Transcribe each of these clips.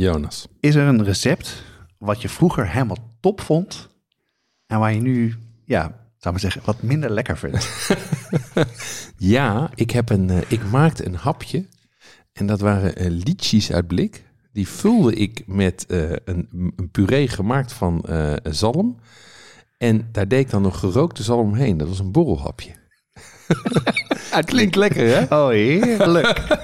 Jonas. is er een recept wat je vroeger helemaal top vond en waar je nu, ja, zou maar zeggen, wat minder lekker vindt? Ja, ik, heb een, eh, ik maakte een hapje. En dat waren eh liedjes uit blik. Die vulde ik met eh, een, een puree gemaakt van zalm. En daar deed ik dan nog gerookte zalm omheen. Dat was een borrelhapje. Het klinkt lekker, hè? Oh, heerlijk.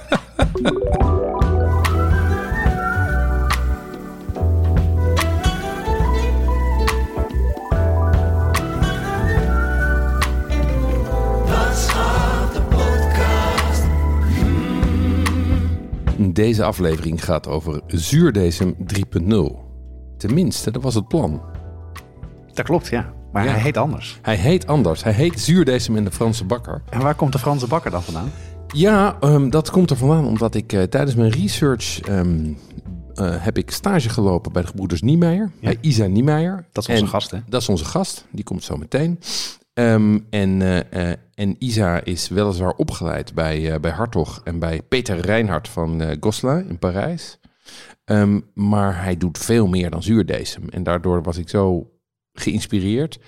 Deze aflevering gaat over zuurdesem 3.0. Tenminste, dat was het plan. Dat klopt, ja. Maar Ja. hij heet anders. Hij heet anders. Hij heet zuurdesem in de Franse bakker. En waar komt de Franse bakker dan vandaan? Ja, ehm, dat komt er vandaan omdat ik eh, tijdens mijn research eh, heb ik stage gelopen bij de gebroeders Niemeyer, bij Isa Niemeyer. Dat is onze En gast, hè? Dat is onze gast, die komt zo meteen. Ehm, en, eh, en Isa is weliswaar opgeleid bij, eh, bij Hartog en bij Peter Reinhardt van eh Gosselin in Parijs. Ehm, maar hij doet veel meer dan zuurdesem. En daardoor was ik zo geïnspireerd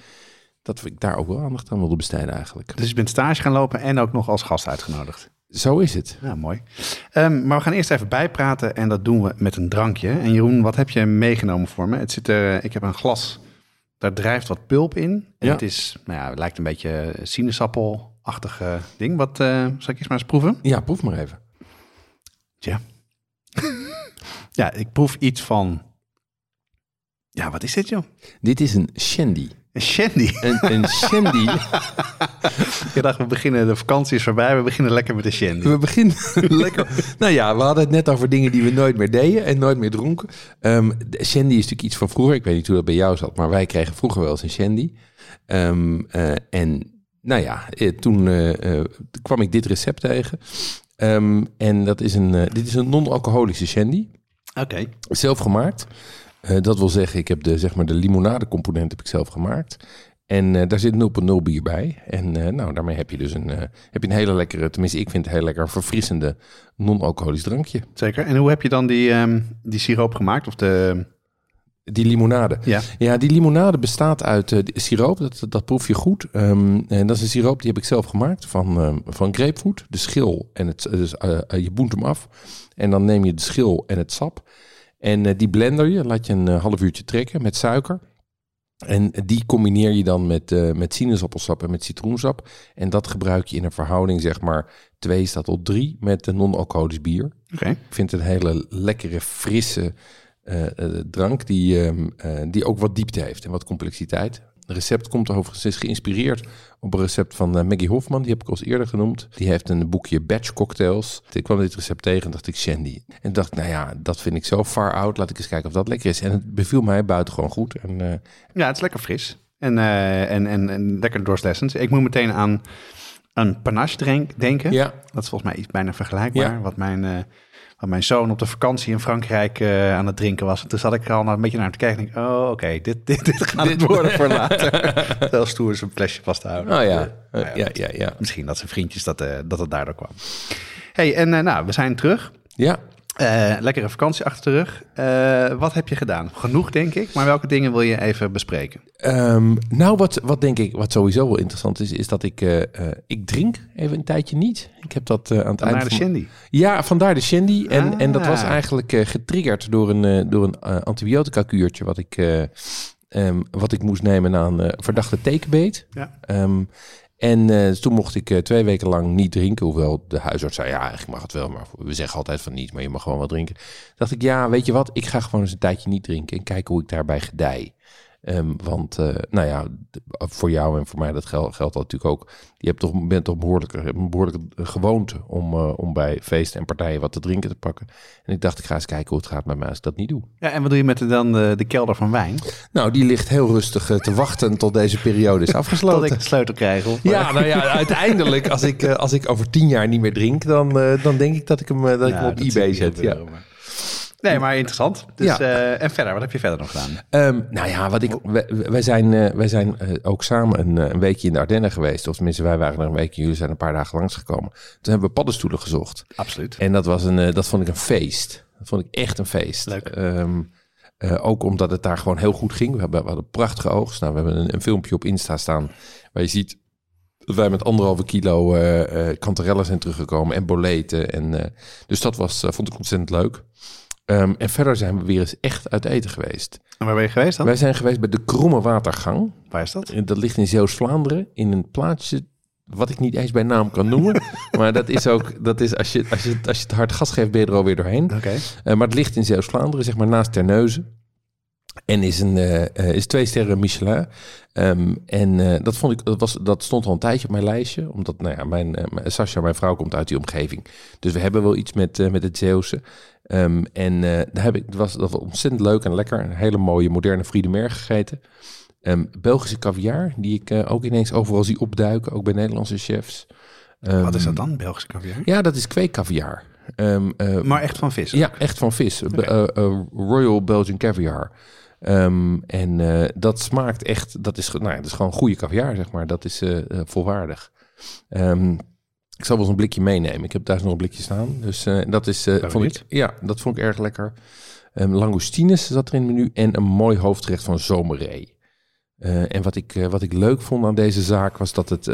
dat ik daar ook wel aandacht aan wilde besteden eigenlijk. Dus je bent stage gaan lopen en ook nog als gast uitgenodigd. Zo is het. Ja, mooi. Ehm, maar we gaan eerst even bijpraten en dat doen we met een drankje. En Jeroen, wat heb je meegenomen voor me? Het zit er, ik heb een glas, daar drijft wat pulp in. En Ja. het is, nou ja, het lijkt een beetje sinaasappelachtig ding. Wat, eh, zal ik eerst maar eens proeven? Ja, proef maar even. Tja. ja, ik proef iets van, ja, wat is dit joh? Dit is een shandy. Een shandy. Een, een shandy. Ik dacht, we beginnen, de vakantie is voorbij, we beginnen lekker met de shandy. We beginnen lekker. Nou ja, we hadden het net over dingen die we nooit meer deden en nooit meer dronken. Ehm, de shandy is natuurlijk iets van vroeger. Ik weet niet hoe dat bij jou zat, maar wij kregen vroeger wel eens een shandy. Ehm, eh, en nou ja, eh, toen eh, kwam ik dit recept tegen. Ehm, en dat is een, dit is een non-alcoholische shandy. Oké. Zelf gemaakt. Eh, dat wil zeggen, ik heb de, zeg maar, de limonade component heb ik zelf gemaakt. En eh, daar zit 0,0 bier bij. En eh, nou, daarmee heb je dus een, heb je een hele lekkere, tenminste ik vind het heel lekker verfrissende non-alcoholisch drankje. Zeker. En hoe heb je dan die, ehm, die siroop gemaakt? Of de, Die limonade. ja. Ja, die limonade bestaat uit siroop, dat, dat proef je goed. Ehm, en dat is een siroop die heb ik zelf gemaakt van, ehm, van grapefruit, de schil en het, dus, je boent hem af. En dan neem je de schil en het sap. En eh, die blender je, laat je een eh, half uurtje trekken met suiker. En die combineer je dan met, eh, met sinaasappelsap en met citroensap. En dat gebruik je in een verhouding, zeg maar, 2 staat tot 3 met een non-alcoholisch bier. Oké. Ik vind het een hele lekkere, frisse drank die, ehm, eh, die ook wat diepte heeft en wat complexiteit. Het recept komt overigens is geïnspireerd op een recept van eh, Maggie Hofman. Die heb ik al eens eerder genoemd. Die heeft een boekje batch cocktails. Ik kwam dit recept tegen en dacht ik shandy. En dacht, nou ja, dat vind ik zo far out. Laat ik eens kijken of dat lekker is. En het beviel mij buitengewoon goed. En eh, Ja, het is lekker fris. En, eh, en, en, en lekker doorslessend. Ik moet meteen aan een panache drink, denken. ja, Dat is volgens mij iets bijna vergelijkbaar. Ja. Wat, mijn, wat mijn zoon op de vakantie in Frankrijk eh, aan het drinken was. En toen zat ik er al een beetje naar te kijken. En denk, ik, oh, oké, dit, dit, dit gaat het worden voor later. Heel stoer zijn flesje vast te houden. oh ja, Eh, Eh, ja, ja, ja. Misschien dat zijn vriendjes dat, dat het daardoor kwam. hey, en nou, we zijn terug. Ja, Eh, lekkere vakantie achter de rug. Eh, wat heb je gedaan? Genoeg, denk ik. Maar welke dingen wil je even bespreken? Ehm, nou, wat, wat denk ik, wat sowieso wel interessant is, is dat ik, eh, ik drink even een tijdje niet. Ik heb dat aan het Naar eind de shandy. Ja, vandaar de shandy. En, en dat was Ah. eigenlijk getriggerd door een, door een eh, antibiotica kuurtje wat ik, eh, ehm, wat ik moest nemen na een eh, verdachte tekenbeet. Ja. Ehm, en eh, toen mocht ik eh, twee weken lang niet drinken. Hoewel de huisarts zei, ja, eigenlijk mag het wel. Maar we zeggen altijd van niet, maar je mag gewoon wat drinken. Dacht ik, ja, weet je wat? Ik ga gewoon eens een tijdje niet drinken en kijken hoe ik daarbij gedij. Ehm, want, eh, nou ja, d- voor jou en voor mij, dat geldt, geldt dat natuurlijk ook. Je hebt toch, bent toch behoorlijk, een behoorlijke gewoonte om, eh, om bij feesten en partijen wat te drinken te pakken. En ik dacht, ik ga eens kijken hoe het gaat met mij als ik dat niet doe. Ja, en wat doe je met de, dan de, de kelder van wijn? Nou, die ligt heel rustig eh, te wachten tot deze periode is Tot afgesloten. ik de sleutel krijg. Of, Ja, nou ja, uiteindelijk, als ik, eh, als ik over tien jaar niet meer drink, dan, eh, dan denk ik dat ik hem, eh, dat ik hem op dat eBay zet. Ja. maar- Nee, maar interessant. Dus, Ja. eh, en verder, wat heb je verder nog gedaan? Ehm, nou ja, wat ik, wij, wij zijn, eh, wij zijn eh, ook samen een, een weekje in de Ardennen geweest. Of tenminste, wij waren er een weekje. Jullie zijn een paar dagen langsgekomen. Toen hebben we paddenstoelen gezocht. Absoluut. En dat, was een, dat vond ik een feest. Dat vond ik echt een feest. Leuk. Ehm, eh, ook omdat het daar gewoon heel goed ging. We, hebben, we hadden prachtige oogst. Nou, we hebben een, een filmpje op Insta staan waar je ziet dat wij met anderhalve kilo eh kanterellen zijn teruggekomen en boleten. En, dus dat was, vond ik ontzettend leuk. Ehm, en verder zijn we weer eens echt uit eten geweest. En waar ben je geweest dan? Wij zijn geweest bij de Kromme Watergang. Waar is dat? Dat ligt in Zeeuws-Vlaanderen in een plaatsje wat ik niet eens bij naam kan noemen. maar dat is ook, dat is als je, als je, als je het hard gas geeft, ben je er alweer doorheen. Oké. Eh, maar het ligt in Zeeuws-Vlaanderen, zeg maar naast Terneuzen. En is, een, eh, eh, is twee sterren Michelin. Ehm, en dat, vond ik, dat, was, dat stond al een tijdje op mijn lijstje. Omdat nou ja, mijn, Sascha, mijn vrouw, komt uit die omgeving. Dus we hebben wel iets met, met het Zeeuwse. Ehm, en eh, daar heb ik, was, dat was ontzettend leuk en lekker. Een hele mooie moderne Friedemer gegeten. Ehm, Belgische caviar, die ik eh, ook ineens overal zie opduiken. Ook bij Nederlandse chefs. Ehm, Wat is dat dan? Belgische caviar? Ja, dat is kweekcaviar. Ehm, eh, Maar echt van vis? ja, echt van vis. Royal Belgian Caviar. En dat smaakt echt, dat is, nou ja, dat is gewoon goede caviar, zeg maar. Dat is volwaardig. Ehm, ik zal wel eens een blikje meenemen. Ik heb thuis nog een blikje staan. Dus eh, dat is, vond ik, ja, dat vond ik erg lekker. Ehm langoustines zat er in het menu en een mooi hoofdgerecht van zomerree. Eh, en wat ik, wat ik leuk vond aan deze zaak was dat het,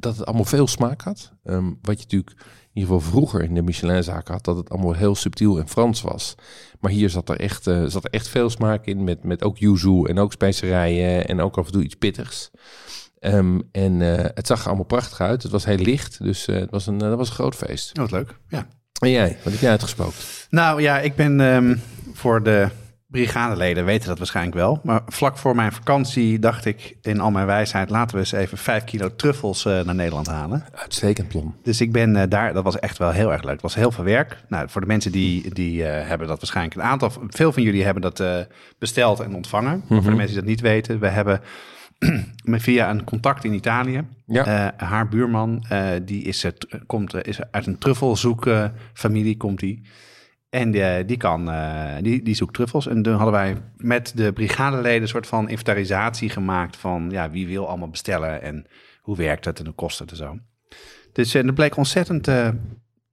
dat het allemaal veel smaak had. Ehm, wat je natuurlijk in ieder geval vroeger in de Michelin-zaak had, dat het allemaal heel subtiel en Frans was. Maar hier zat er echt, zat er echt veel smaak in, met, met ook yuzu en ook specerijen en ook af en toe iets pittigs. Ehm, en eh, het zag er allemaal prachtig uit. Het was heel licht, dus eh, het was een, eh, dat was een groot feest. Oh, wat leuk. Ja. En jij, wat heb jij uitgespookt? Nou ja, ik ben ehm, voor de brigadeleden weten dat waarschijnlijk wel. Maar vlak voor mijn vakantie dacht ik in al mijn wijsheid... laten we eens even vijf kilo truffels naar Nederland halen. Uitstekend plan. Dus ik ben daar, dat was echt wel heel erg leuk. Het was heel veel werk. Nou, voor de mensen die, die hebben dat waarschijnlijk een aantal, veel van jullie hebben dat besteld en ontvangen. Maar voor de mensen die dat niet weten, we hebben via een contact in Italië. Ja. eh, haar buurman, eh, die is, het, komt, eh, is uit een truffelzoekfamilie, komt die. En die, kan, die, die zoekt truffels. En toen hadden wij met de brigadeleden een soort van inventarisatie gemaakt van ja, wie wil allemaal bestellen en hoe werkt het en hoe kost het en zo. Dus dat bleek ontzettend,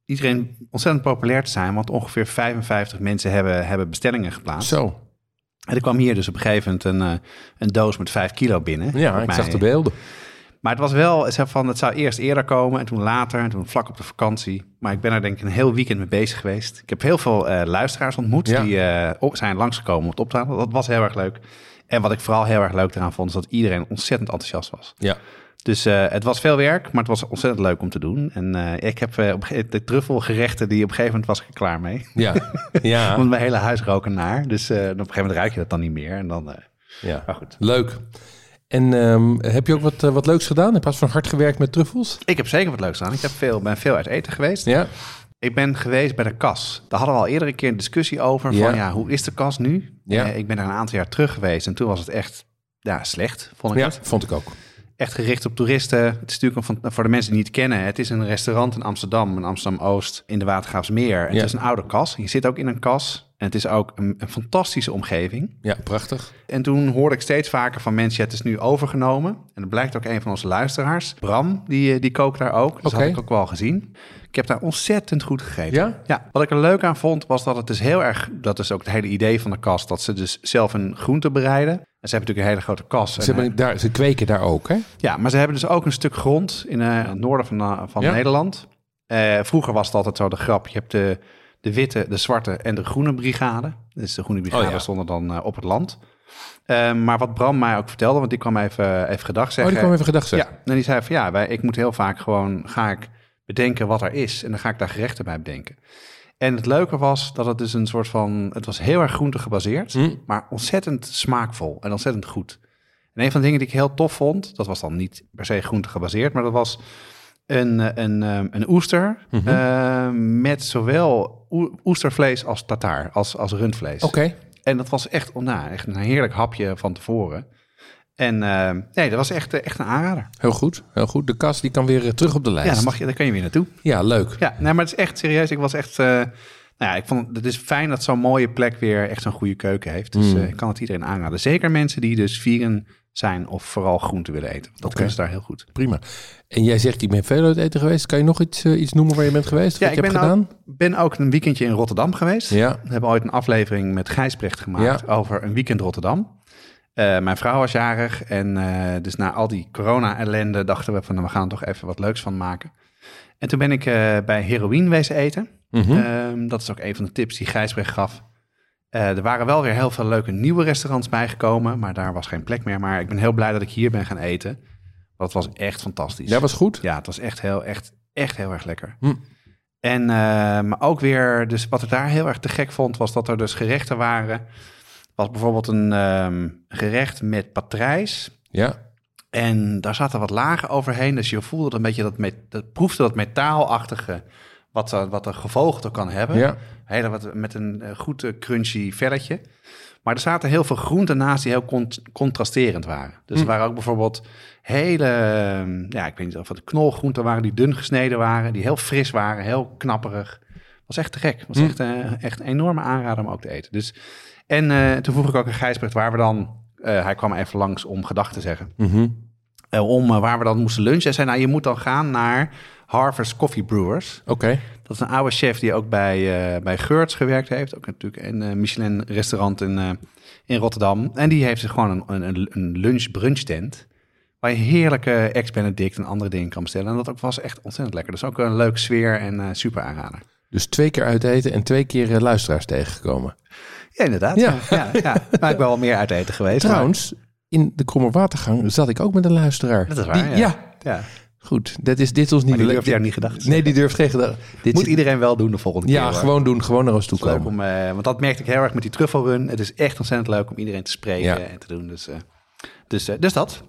iedereen ontzettend populair te zijn, want ongeveer 55 mensen hebben, hebben bestellingen geplaatst. Zo. En er kwam hier dus op een gegeven moment een, uh, een doos met 5 kilo binnen. Ja, ik mij. zag de beelden. Maar het was wel zo van, het zou eerst eerder komen en toen later en toen vlak op de vakantie. Maar ik ben er denk ik een heel weekend mee bezig geweest. Ik heb heel veel uh, luisteraars ontmoet ja. die uh, op zijn langsgekomen om het op te halen. Dat was heel erg leuk. En wat ik vooral heel erg leuk eraan vond, is dat iedereen ontzettend enthousiast was. Ja. Dus uh, het was veel werk, maar het was ontzettend leuk om te doen. En uh, ik heb uh, de truffelgerechten, die op een gegeven moment was ik er klaar mee. Ja, ja. Want mijn hele huis rook naar. Dus op een gegeven moment ruik je dat dan niet meer. En dan, ja. Maar goed. Leuk. En um, heb je ook wat, wat leuks gedaan? Heb je van hard gewerkt met truffels? Ik heb zeker wat leuks gedaan. Ik heb veel, ben veel uit eten geweest. Ja. Ik ben geweest bij de kas. Daar hadden we al eerder een keer een discussie over. Van ja, hoe is de kas nu? Ja. ik ben daar een aantal jaar terug geweest. En toen was het echt ja, slecht, vond ik ja, het. vond ik ook echt gericht op toeristen. Het is natuurlijk een, voor de mensen die het niet kennen. Het is een restaurant in Amsterdam, in Amsterdam-Oost, in de Watergraafsmeer. Ja. Het is een oude kas. Je zit ook in een kas. En het is ook een, een, fantastische omgeving. Ja, prachtig. En toen hoorde ik steeds vaker van mensen, ja, het is nu overgenomen. En dat blijkt ook een van onze luisteraars. Bram, die, die kookt daar ook. Dat okay. had ik ook wel gezien. Ik heb daar ontzettend goed gegeten. Ja? Ja. Wat ik er leuk aan vond, was dat het dus heel erg... Dat is ook het hele idee van de kast. Dat ze dus zelf een groente bereiden. En ze hebben natuurlijk een hele grote kas. Ze, hebben daar, ze kweken daar ook, hè? Ja, maar ze hebben dus ook een stuk grond in uh, het noorden van, uh, van ja? Nederland. Uh, vroeger was het altijd zo de grap. Je hebt de, de witte, de zwarte en de groene brigade. Dus de groene brigade oh, ja. stonden dan uh, op het land. Uh, maar wat Bram mij ook vertelde, want die kwam even, even gedag zeggen. Oh, die kwam even gedag zeggen. Ja, en die zei van ja, wij, ik moet heel vaak gewoon, ga ik bedenken wat er is. En dan ga ik daar gerechten bij bedenken. En het leuke was dat het dus een soort van... Het was heel erg groente gebaseerd, Hm. maar ontzettend smaakvol en ontzettend goed. En een van de dingen die ik heel tof vond, dat was dan niet per se groente gebaseerd, maar dat was een, eh, een, eh, een oester Mhm. eh, met zowel oe- oestervlees als tartaar, als, als rundvlees. Oké. En dat was echt, oh, nou, echt een heerlijk hapje van tevoren. En eh, nee, dat was echt, eh, echt een aanrader. Heel goed, heel goed. De kas die kan weer eh, terug op de lijst. Ja, dan, mag je, dan kan je weer naartoe. Ja, leuk. Ja, nee, maar het is echt serieus. Ik was echt. nou ja, ik vond het is fijn dat zo'n mooie plek weer echt zo'n goede keuken heeft. Dus Mm. ik kan het iedereen aanraden. Zeker mensen die dus vegan zijn of vooral groente willen eten. Dat kunnen ze daar heel goed. Prima. En jij zegt, ik ben veel uit eten geweest. Kan je nog iets, eh, iets noemen waar je bent geweest? Ja, wat ik je ben, hebt gedaan? ook, ben ook een weekendje in Rotterdam geweest. Ja. We hebben ooit een aflevering met Gijsbrecht gemaakt Ja. over een weekend Rotterdam. Eh, mijn vrouw was jarig en eh, dus na al die corona-ellende dachten we van nou, we gaan er toch even wat leuks van maken. En toen ben ik bij Heroïne wezen eten. Mhm. Ehm, dat is ook een van de tips die Gijsbrecht gaf. Eh, er waren wel weer heel veel leuke nieuwe restaurants bijgekomen, maar daar was geen plek meer. Maar ik ben heel blij dat ik hier ben gaan eten. Het was echt fantastisch. Ja, was goed. Ja, het was echt heel, echt, echt heel erg lekker. Hm. En eh, maar ook weer, dus wat ik daar heel erg te gek vond, was dat er dus gerechten waren. Was bijvoorbeeld een ehm, gerecht met patrijs. Ja. En daar zaten wat lagen overheen. Dus je voelde een beetje dat, met, dat proefde dat metaalachtige, wat, eh, wat een gevogelte kan hebben. Ja. Hele wat, met een eh, goed eh, crunchy velletje. Maar er zaten heel veel groenten naast die heel cont- contrasterend waren. Dus Hm. er waren ook bijvoorbeeld hele, ehm, ja, ik weet niet of het knolgroenten waren die dun gesneden waren, die heel fris waren, heel knapperig. Was echt te gek. Was Hm. echt, echt een enorme aanrader om ook te eten. Dus, en eh, toen vroeg ik ook aan Gijsbrecht waar we dan, hij kwam even langs om gedag te zeggen, Mhm. om waar we dan moesten lunchen. Hij zei, nou je moet dan gaan naar Harvest Coffee Brewers. Oké. Dat is een oude chef die ook bij, eh bij Geurts gewerkt heeft. Ook natuurlijk een eh, Michelin-restaurant in, eh, in Rotterdam. En die heeft gewoon een, een, een lunch-brunch tent. Waar je heerlijke ex-Benedict en andere dingen kan bestellen. En dat ook was echt ontzettend lekker. Dus ook een leuke sfeer en eh, super aanrader. Dus twee keer uit eten en twee keer eh, luisteraars tegengekomen. Ja, inderdaad. Ja. Ja. Ja, ja. Maar ik ben wel meer uit eten geweest. maar- Trouwens, in de Kromme Watergang zat ik ook met een luisteraar. Dat is waar, Die- ja. ja. Goed. Dat is dit ons niet. Maar die durfde jou niet gedacht Nee, die durft geen gedachte. Dit Moet iedereen wel doen de volgende keer. Ja, hoor. gewoon doen. Gewoon naar ons toe komen. om, eh, want dat merkte ik heel erg met die truffelrun. Het is echt ontzettend leuk om iedereen te spreken Ja. en te doen. Dus, eh, dus, eh, dus dat.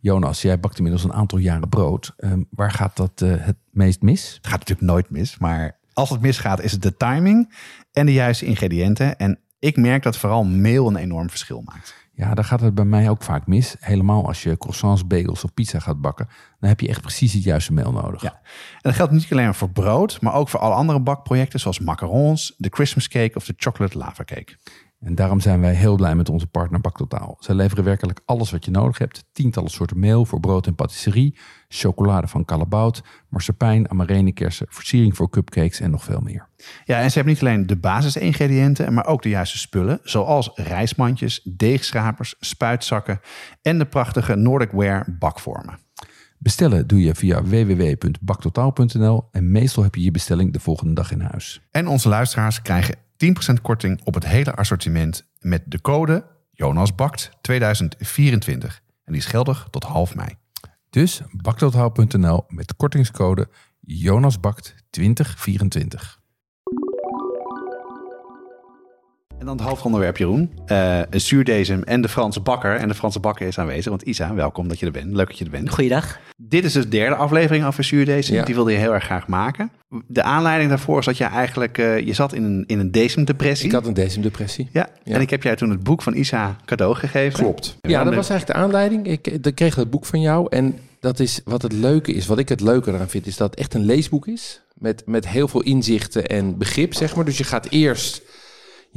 Jonas, jij bakt inmiddels een aantal jaren brood. Ehm, waar gaat dat het meest mis? Het gaat natuurlijk nooit mis, maar als het misgaat is het de timing en de juiste ingrediënten. En ik merk dat vooral meel een enorm verschil maakt. Ja, daar gaat het bij mij ook vaak mis. Helemaal als je croissants, bagels of pizza gaat bakken. Dan heb je echt precies het juiste meel nodig. Ja. En dat geldt niet alleen voor brood, maar ook voor alle andere bakprojecten zoals macarons, de Christmas cake of de chocolate lava cake. En daarom zijn wij heel blij met onze partner Baktotaal. Zij leveren werkelijk alles wat je nodig hebt. Tientallen soorten meel voor brood en patisserie. Chocolade van Callebaut, marsepein, amarenekersen, versiering voor cupcakes en nog veel meer. Ja, en ze hebben niet alleen de basisingrediënten, maar ook de juiste spullen, zoals rijstmandjes, deegschrapers, spuitzakken en de prachtige Nordic Ware bakvormen. Bestellen doe je via www.baktotaal.nl en meestal heb je je bestelling de volgende dag in huis. En onze luisteraars krijgen 10% korting op het hele assortiment met de code JonasBakt 2024. En die is geldig tot half mei. Dus baktotaal.nl met kortingscode JonasBakt2024. En dan het hoofdonderwerp, Jeroen. Eh, een zuurdesem en de Franse bakker. En de Franse bakker is aanwezig. Want Isa, welkom dat je er bent. Leuk dat je er bent. Goeiedag. Dit is dus de derde aflevering over zuurdesem. Ja. Die wilde je heel erg graag maken. De aanleiding daarvoor is dat je eigenlijk... eh, je zat in een, in een desemdepressie. Ik had een decemdepressie. Ja. Ja. en ik heb jij toen het boek van Isa cadeau gegeven. Klopt. Ja, dat de- was eigenlijk de aanleiding. Ik, ik kreeg het boek van jou. En dat is wat het leuke is. Wat ik het leuke eraan vind, is dat het echt een leesboek is. Met, met heel veel inzichten en begrip, zeg maar. Dus je gaat eerst...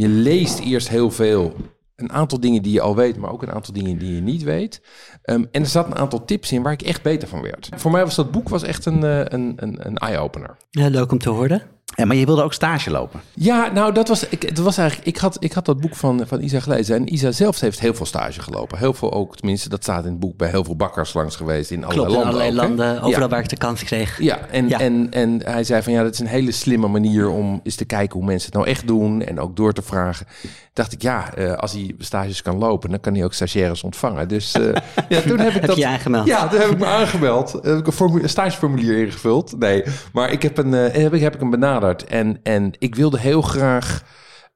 Je leest eerst heel veel. Een aantal dingen die je al weet, maar ook een aantal dingen die je niet weet. Ehm, en er zat een aantal tips in waar ik echt beter van werd. Voor mij was dat boek was echt een, eh, een, een, een eye-opener. Ja, leuk om te horen. Maar je wilde ook stage lopen. Ja, nou, dat was, ik, het was eigenlijk, ik had, ik had dat boek van, van Isa gelezen. En Isa zelf heeft heel veel stage gelopen. Heel veel ook, tenminste, dat staat in het boek, bij heel veel bakkers langs geweest. In allerlei Klopt, in landen. allerlei ook, landen, overal Ja. waar ik de kans kreeg. Ja, en, Ja. En, en hij zei van ja, dat is een hele slimme manier om eens te kijken hoe mensen het nou echt doen en ook door te vragen. Dacht ik, ja, eh, als hij stages kan lopen, dan kan hij ook stagiaires ontvangen. Dus eh, ja, toen heb ik Heb dat. je aangemeld? Ja, toen heb ik me aangemeld. Heb ik een stageformulier ingevuld. Nee, maar ik heb, een, eh, heb, ik, heb ik hem benaderd. En, en ik wilde heel graag.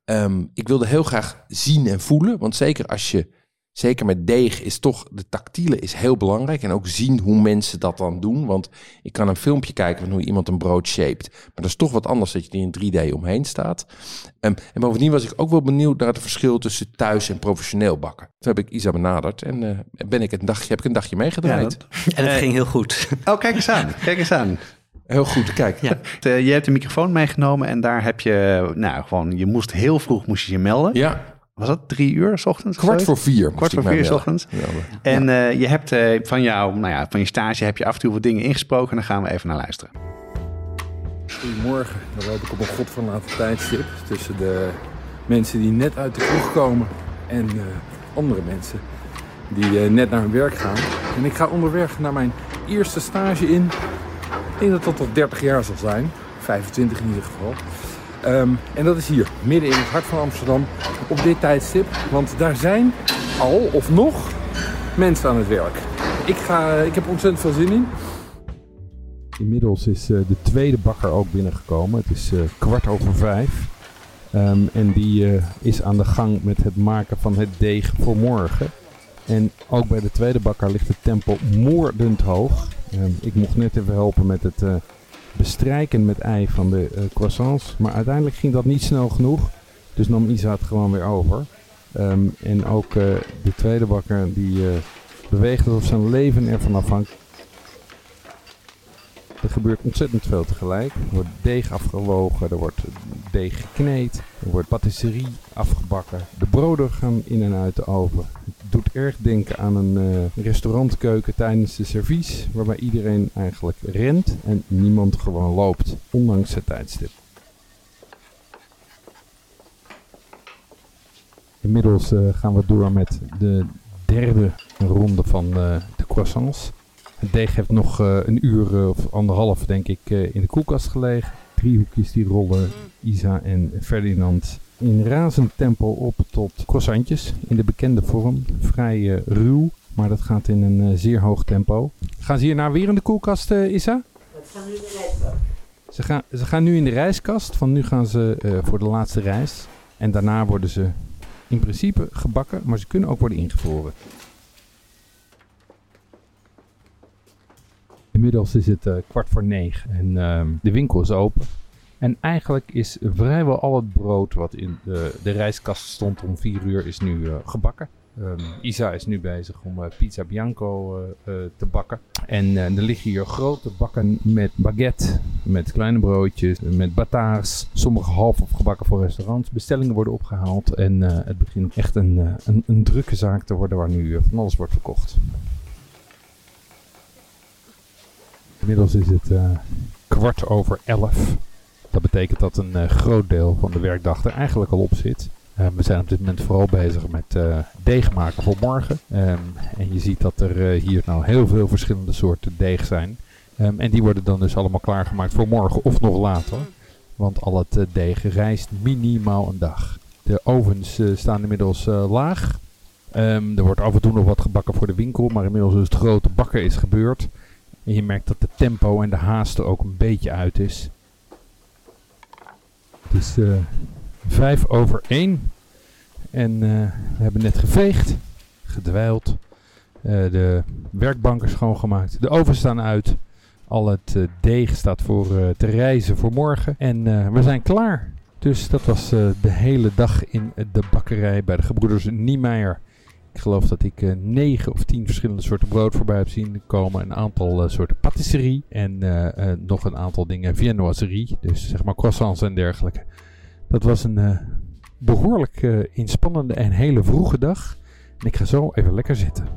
ehm, ik wilde heel graag zien en voelen. Want zeker als je. Zeker met deeg is toch. De tactiele is heel belangrijk. En ook zien hoe mensen dat dan doen. Want ik kan een filmpje kijken van hoe iemand een brood shaped. Maar dat is toch wat anders dat je er in 3D omheen staat. Ehm, en bovendien was ik ook wel benieuwd naar het verschil tussen thuis en professioneel bakken. Toen heb ik Isa benaderd en eh, ben ik een dagje, heb ik een dagje meegedraaid. En het ging heel goed. Oh, kijk eens aan. Kijk eens aan. Heel goed, kijk. Ja. Eh, Je hebt een microfoon meegenomen en daar heb je, nou gewoon, je moest heel vroeg moest je je melden. Ja, Was dat drie uur s ochtends? kwart voor vier. Kwart voor vier s ochtends. Ja. En eh, je hebt eh, van, jou, nou ja, van je stage heb je af en toe wat dingen ingesproken. En daar gaan we even naar luisteren. Goedemorgen, dan loop ik op een godverlaten tijdstip tussen de mensen die net uit de kroeg komen en eh, andere mensen die eh, net naar hun werk gaan. En ik ga onderweg naar mijn eerste stage in. Ik denk dat dat tot 30 jaar zal zijn, 25 in ieder geval. Ehm, en dat is hier, midden in het hart van Amsterdam, op dit tijdstip. Want daar zijn al of nog mensen aan het werk. Ik, ga, ik heb ontzettend veel zin in. Inmiddels is eh, de tweede bakker ook binnengekomen. Het is eh, kwart over vijf. Ehm, en die eh, is aan de gang met het maken van het deeg voor morgen. En ook bij de tweede bakker ligt het tempo moordend hoog. Ehm, ik mocht net even helpen met het eh, bestrijken met ei van de eh, croissants. Maar uiteindelijk ging dat niet snel genoeg. Dus nam Isa het gewoon weer over. Ehm, en ook eh, de tweede bakker die eh, beweegt alsof zijn leven ervan afhangt. Er gebeurt ontzettend veel tegelijk. Er wordt deeg afgewogen, er wordt deeg gekneed, er wordt patisserie afgebakken. De broden gaan in en uit de oven. Doet erg denken aan een eh, restaurantkeuken tijdens de servies, waarbij iedereen eigenlijk rent en niemand gewoon loopt, ondanks het tijdstip. Inmiddels eh, gaan we door met de derde ronde van eh, de croissants. Het deeg heeft nog een uur of anderhalf, denk ik, in de koelkast gelegen. Driehoekjes die rollen Isa en Ferdinand in razend tempo op tot croissantjes. In de bekende vorm. Vrij eh, ruw, maar dat gaat in een eh, zeer hoog tempo. Gaan ze hierna weer in de koelkast, eh, Isa? Ze gaan, ze gaan nu in de rijskast. Van nu gaan ze voor de laatste reis. En daarna worden ze in principe gebakken, maar ze kunnen ook worden ingevroren. Inmiddels is het kwart voor negen en ehm, de winkel is open. En eigenlijk is vrijwel al het brood wat in de, de rijstkast stond om vier uur is nu eh, gebakken. Ehm, Isa is nu bezig om eh, pizza bianco eh, te bakken. En er liggen hier grote bakken met baguette, met kleine broodjes, met bataars. Sommige half opgebakken voor restaurants. Bestellingen worden opgehaald en het begint echt een, een, een drukke zaak te worden waar nu van alles wordt verkocht. Inmiddels is het kwart over elf. Dat betekent dat een eh, groot deel van de werkdag er eigenlijk al op zit. Eh, we zijn op dit moment vooral bezig met eh, deeg maken voor morgen. Ehm, en je ziet dat er eh, hier nou heel veel verschillende soorten deeg zijn. Ehm, en die worden dan dus allemaal klaargemaakt voor morgen of nog later. Want al het deeg rijst minimaal een dag. De ovens staan inmiddels laag. Ehm, er wordt af en toe nog wat gebakken voor de winkel. Maar inmiddels is het grote bakken is gebeurd. En je merkt dat de tempo en de haast er ook een beetje uit is. Het is eh, vijf over één. En eh, we hebben net geveegd, gedwijld, eh, de werkbanken schoongemaakt. De ovens staan uit. Al het deeg staat voor te reizen voor morgen. En we zijn klaar. Dus dat was de hele dag in de bakkerij bij de gebroeders Niemeyer. Ik geloof dat ik eh, negen of tien verschillende soorten brood voorbij heb zien komen. Een aantal eh, soorten patisserie. En eh, nog een aantal dingen viennoiserie. Dus zeg maar croissants en dergelijke. Dat was een eh, behoorlijk eh, inspannende en hele vroege dag. En ik ga zo even lekker zitten.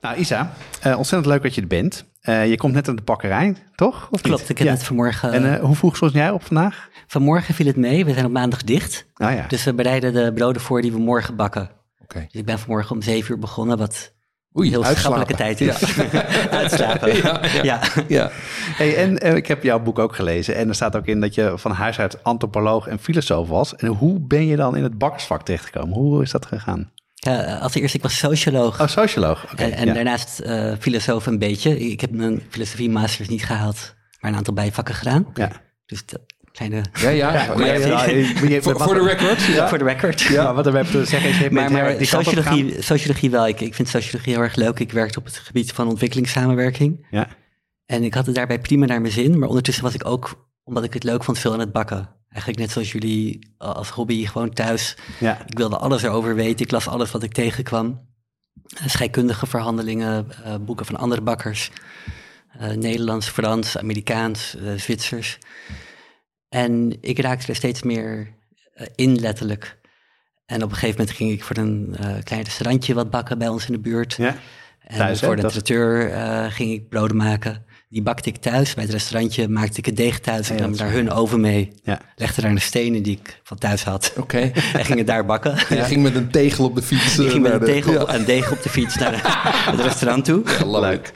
Nou, Isa, ontzettend leuk dat je er bent. Eh, je komt net uit de bakkerij, toch? Of Klopt, niet? ik heb Ja. het vanmorgen... En eh, hoe vroeg stond jij op vandaag? vanmorgen viel het mee, we zijn op maandag dicht. Nou ja. Dus we bereiden de broden voor die we morgen bakken. Oké. Dus ik ben vanmorgen om zeven uur begonnen, wat Oei, een heel schappelijke tijd is. Uitslapen. Ja, ja. ja. Ja. Hey, en eh, ik heb jouw boek ook gelezen. En er staat ook in dat je van huis uit antropoloog en filosoof was. En hoe ben je dan in het bakkersvak terechtgekomen? Hoe is dat gegaan? Ja, als eerste, ik was socioloog. Oh, socioloog. Oké, en en ja. daarnaast eh, filosoof een beetje. Ik heb mijn filosofie masters niet gehaald, maar een aantal bijvakken gedaan. Ja. Dus dat kleine... Ja, ja. Maar Voor, de record. Ja. Voor de record. Ja, wat er heb te zeggen is, Maar, maar sociologie, sociologie wel. Ik, ik vind sociologie heel erg leuk. Ik werkte op het gebied van ontwikkelingssamenwerking. Ja. En ik had het daarbij prima naar mijn zin. Maar ondertussen was ik ook, omdat ik het leuk vond, veel aan het bakken. Eigenlijk net zoals jullie als hobby, gewoon thuis. Ja. Ik wilde alles erover weten. Ik las alles wat ik tegenkwam. Eh, Scheikundige verhandelingen, eh, boeken van andere bakkers. eh, Nederlands, Frans, Amerikaans, Zwitsers. En ik raakte er steeds meer in, letterlijk. En op een gegeven moment ging ik voor een klein restaurantje wat bakken bij ons in de buurt. Ja. En Thuis, hè? voor de traiteur ging ik broden maken. Die bakte ik thuis. Bij het restaurantje maakte ik het deeg thuis. Ja, nam daar hun oven mee. Ja. Legde daar een stenen die ik van thuis had. Oké. En ging het daar bakken. Je ging met een tegel op de fiets. Ik eh, ging met naar een de- tegel Ja. en deeg op de fiets naar het restaurant toe. Leuk.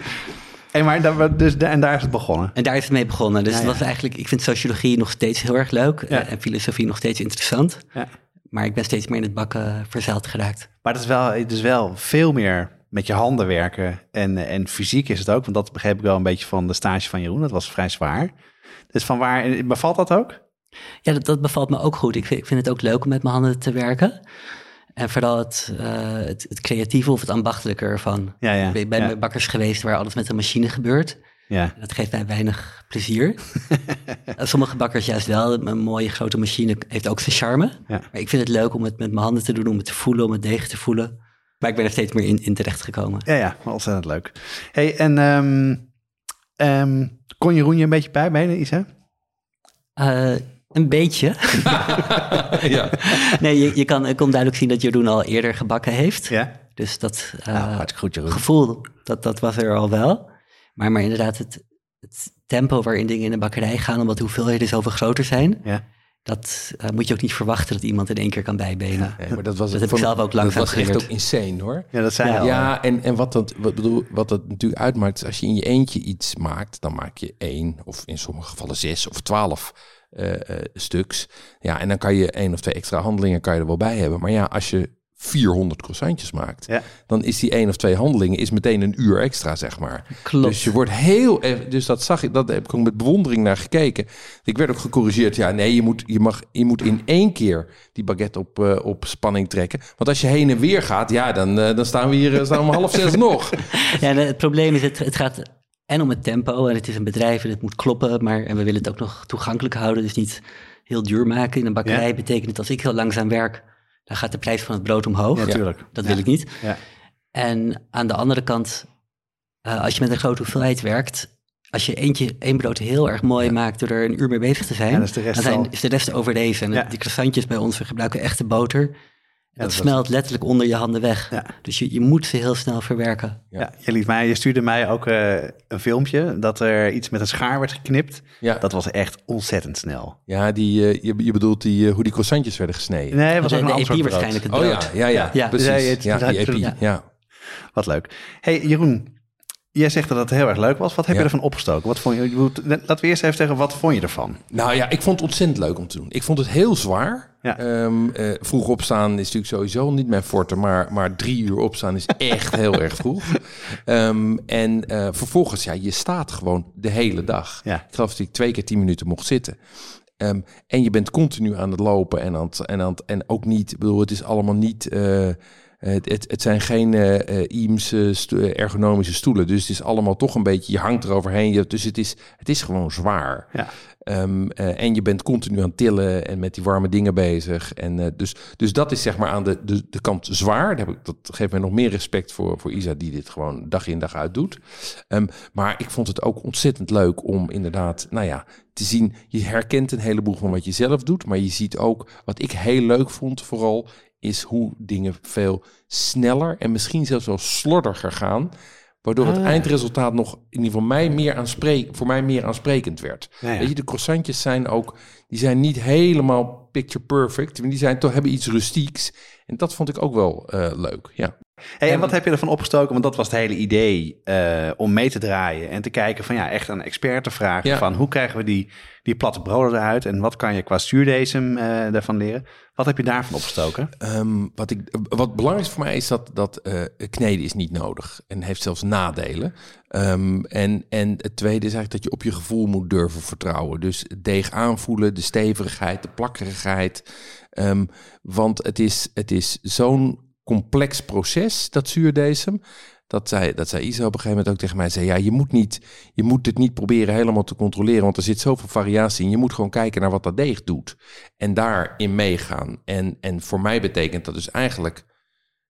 Hey, maar daar, dus, en daar is het begonnen. En daar is het mee begonnen. Dus Ja, het ja. was eigenlijk, ik vind sociologie nog steeds heel erg leuk. Ja. eh, En filosofie nog steeds interessant. Ja. Maar ik ben steeds meer in het bakken verzeild geraakt. Maar het is wel, het is wel veel meer met je handen werken. En, eh, en fysiek is het ook. Want dat begreep ik wel een beetje van de stage van Jeroen. Dat was vrij zwaar. Dus van waar, bevalt dat ook? Ja, dat, dat bevalt me ook goed. Ik vind, ik vind het ook leuk om met mijn handen te werken. En vooral het, eh, het, het creatieve of het ambachtelijke ervan. Ja, ja. Ik ben bij bakkers geweest waar alles met een machine gebeurt. ja. Dat geeft mij weinig plezier. Eh, Sommige bakkers juist wel. Een mooie grote machine heeft ook zijn charme. Ja. Maar ik vind het leuk om het met mijn handen te doen, om het te voelen, om het deeg te voelen. Maar ik ben er steeds meer in, in terecht gekomen. Ja, ja, ontzettend leuk. Hey, en ehm, ehm, kon Jeroen je een beetje bijbenen, Isa? Eh, een beetje. Ja. nee, je, je kan, ik kon duidelijk zien dat Jeroen al eerder gebakken heeft. Ja. Dus dat eh, Nou, goed, Jeroen. gevoel, dat, dat was er al wel. Maar, maar inderdaad, het, het tempo waarin dingen in de bakkerij gaan, omdat de hoeveelheden zoveel groter zijn, Ja. Dat eh, moet je ook niet verwachten dat iemand in één keer kan bijbenen. Nee, maar dat was Dat heb ik zelf ook langzaam Dat was echt ook insane hoor. Ja, dat zei Ja. Ja, en, en wat, dat, wat, bedoel, wat dat natuurlijk uitmaakt, is als je in je eentje iets maakt, dan maak je één, of in sommige gevallen zes of twaalf eh, eh, stuks. Ja, en dan kan je één of twee extra handelingen kan je er wel bij hebben. Maar ja, als je 400 croissantjes maakt, Ja. dan is die één of twee handelingen is meteen een uur extra, zeg maar. Klopt. Dus je wordt heel, eff- dus dat zag ik, dat heb ik ook met bewondering naar gekeken. Ik werd ook gecorrigeerd. Ja, nee, je moet, je mag, je moet in één keer die baguette op, eh, op spanning trekken. Want als je heen en weer gaat, ja, dan, eh, dan staan we hier, eh, staan we om half zes nog. Ja, en het probleem is, het, het gaat en om het tempo. En het is een bedrijf en het moet kloppen. Maar en we willen het ook nog toegankelijk houden. Dus niet heel duur maken. In een bakkerij Ja. betekent het als ik heel langzaam werk, dan gaat de prijs van het brood omhoog. Natuurlijk. Dat wil ik niet. Ja. En aan de andere kant, eh, als je met een grote hoeveelheid werkt, als je eentje, één brood heel erg mooi maakt door er een uur mee bezig te zijn, Ja, dan is de rest dan zijn, is de rest overleven. En Ja. die croissantjes bij ons, we gebruiken echte boter. Dat dat is- smelt letterlijk onder je handen weg. Ja. Dus je, je moet ze heel snel verwerken. Ja. je, liet mij, je stuurde mij ook eh, een filmpje dat er iets met een schaar werd geknipt. Ja, Dat was echt ontzettend snel. ja die, eh, je, je bedoelt die, eh, hoe die croissantjes werden gesneden. Nee, het was de ook een de ander EP brood. waarschijnlijk het Oh ja, ja, ja, Ja. precies. Ja, het- die het- ja. ja. Wat leuk. hey, Jeroen, jij zegt dat het heel erg leuk was. Wat heb Ja. je ervan opgestoken? Wat vond je, laten we eerst even zeggen, wat vond je ervan? Nou ja, ik vond het ontzettend leuk om te doen. Ik vond het heel zwaar. Ja. Ehm, eh, vroeg opstaan is natuurlijk sowieso niet mijn forte, maar, maar drie uur opstaan is echt heel erg vroeg. Ehm, en eh, vervolgens, ja, je staat gewoon de hele dag. Ja. Ik geloof dat ik twee keer tien minuten mocht zitten. Ehm, en je bent continu aan het lopen en, aan het, en, aan het, en ook niet, ik bedoel, het is allemaal niet... eh, het, het, het zijn geen eh eh, IEMS eh, eh, ergonomische stoelen. Dus het is allemaal toch een beetje, je hangt eroverheen. Je, dus het is, het is gewoon zwaar. Ja. Ehm, eh, en je bent continu aan tillen en met die warme dingen bezig. En, eh, dus, dus dat is zeg maar aan de, de, de kant zwaar. Daar heb ik, dat geeft mij nog meer respect voor, voor Isa, die dit gewoon dag in dag uit doet. Ehm, maar ik vond het ook ontzettend leuk om inderdaad, nou ja, te zien. Je herkent een heleboel van wat je zelf doet. Maar je ziet ook, wat ik heel leuk vond vooral, is hoe dingen veel sneller en misschien zelfs wel slordiger gaan. Waardoor het Ah. eindresultaat nog in ieder geval mij meer aanspreek, voor mij meer aansprekend werd. Ja, ja. Weet je, de croissantjes zijn ook, die zijn niet helemaal picture perfect. Die zijn toch hebben iets rustieks. En dat vond ik ook wel eh, leuk. Ja. Hey, en wat heb je ervan opgestoken? Want dat was het hele idee eh, om mee te draaien en te kijken van ja, echt een expert te vragen Ja. van hoe krijgen we die, die platte broden eruit en wat kan je qua zuurdesem eh daarvan leren? Wat heb je daarvan opgestoken? Ehm, wat, ik, wat belangrijk voor mij is dat, dat eh, kneden is niet nodig en heeft zelfs nadelen. Ehm, en, en het tweede is eigenlijk dat je op je gevoel moet durven vertrouwen. Dus het deeg aanvoelen, de stevigheid, de plakkerigheid. Ehm, want het is, het is zo'n complex proces, dat zuurdesem. Dat zei, dat zei Isa op een gegeven moment ook tegen mij. Zei, ja, je moet, niet, je moet het niet proberen helemaal te controleren, want er zit zoveel variatie in. Je moet gewoon kijken naar wat dat deeg doet en daarin meegaan. En, en voor mij betekent dat dus eigenlijk,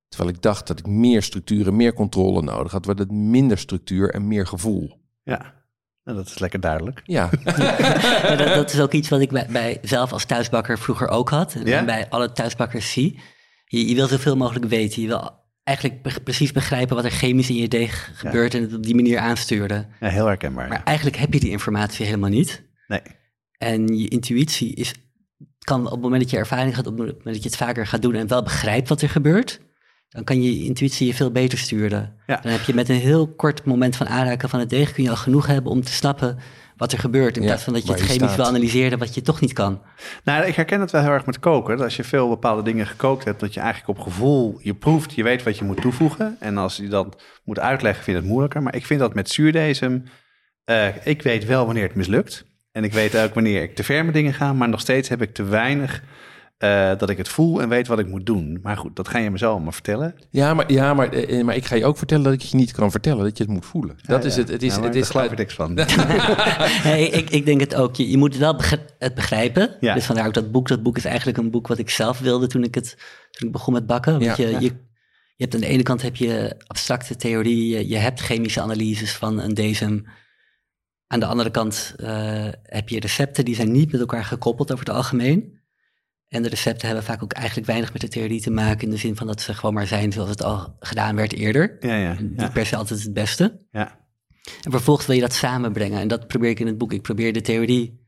terwijl ik dacht dat ik meer structuur en meer controle nodig had, werd het minder structuur en meer gevoel. Ja, nou, dat is lekker duidelijk. Ja, Ja, dat, dat is ook iets wat ik bij, bij zelf als thuisbakker vroeger ook had. En Ja? bij alle thuisbakkers zie. Je, je wil zoveel mogelijk weten. Je wil eigenlijk precies begrijpen wat er chemisch in je deeg gebeurt en het op die manier aansturen. Ja, heel herkenbaar. Maar eigenlijk heb je die informatie helemaal niet. Nee. En je intuïtie is, kan op het moment dat je ervaring gaat, op het moment dat je het vaker gaat doen en wel begrijpt wat er gebeurt, dan kan je intuïtie je veel beter sturen. Ja. Dan heb je met een heel kort moment van aanraken van het deeg, kun je al genoeg hebben om te snappen wat er gebeurt. In Ja, plaats van dat je het je chemisch staat. wil analyseren wat je toch niet kan. Nou, ik herken het wel heel erg met koken. Dat als je veel bepaalde dingen gekookt hebt, dat je eigenlijk op gevoel, je proeft, je weet wat je moet toevoegen. En als je dat moet uitleggen, vind je het moeilijker. Maar ik vind dat met zuurdesem, eh, ik weet wel wanneer het mislukt. En ik weet ook wanneer ik te ver met dingen ga, maar nog steeds heb ik te weinig eh, dat ik het voel en weet wat ik moet doen. Maar goed, dat ga je me zo allemaal vertellen. ja, maar, ja maar, eh, maar ik ga je ook vertellen dat ik je niet kan vertellen, dat je het moet voelen. Dat Ja, is ja. het. Het is, Ja, maar het daar is niks van. Nee, ik, ik denk het ook. Je, je moet wel begri- het begrijpen. Ja. Dus vandaar ook dat boek. Dat boek is eigenlijk een boek wat ik zelf wilde toen ik, het, toen ik begon met bakken. Want Ja. je, Ja. je, je hebt aan de ene kant heb je abstracte theorie, je, je hebt chemische analyses van een desem. Aan de andere kant eh, heb je recepten, die zijn niet met elkaar gekoppeld over het algemeen. En de recepten hebben vaak ook eigenlijk weinig met de theorie te maken... in de zin van dat ze gewoon maar zijn zoals het al gedaan werd eerder. Ja, ja, Niet ja. per se altijd het beste. ja. En vervolgens wil je dat samenbrengen. En dat probeer ik in het boek. Ik probeer de theorie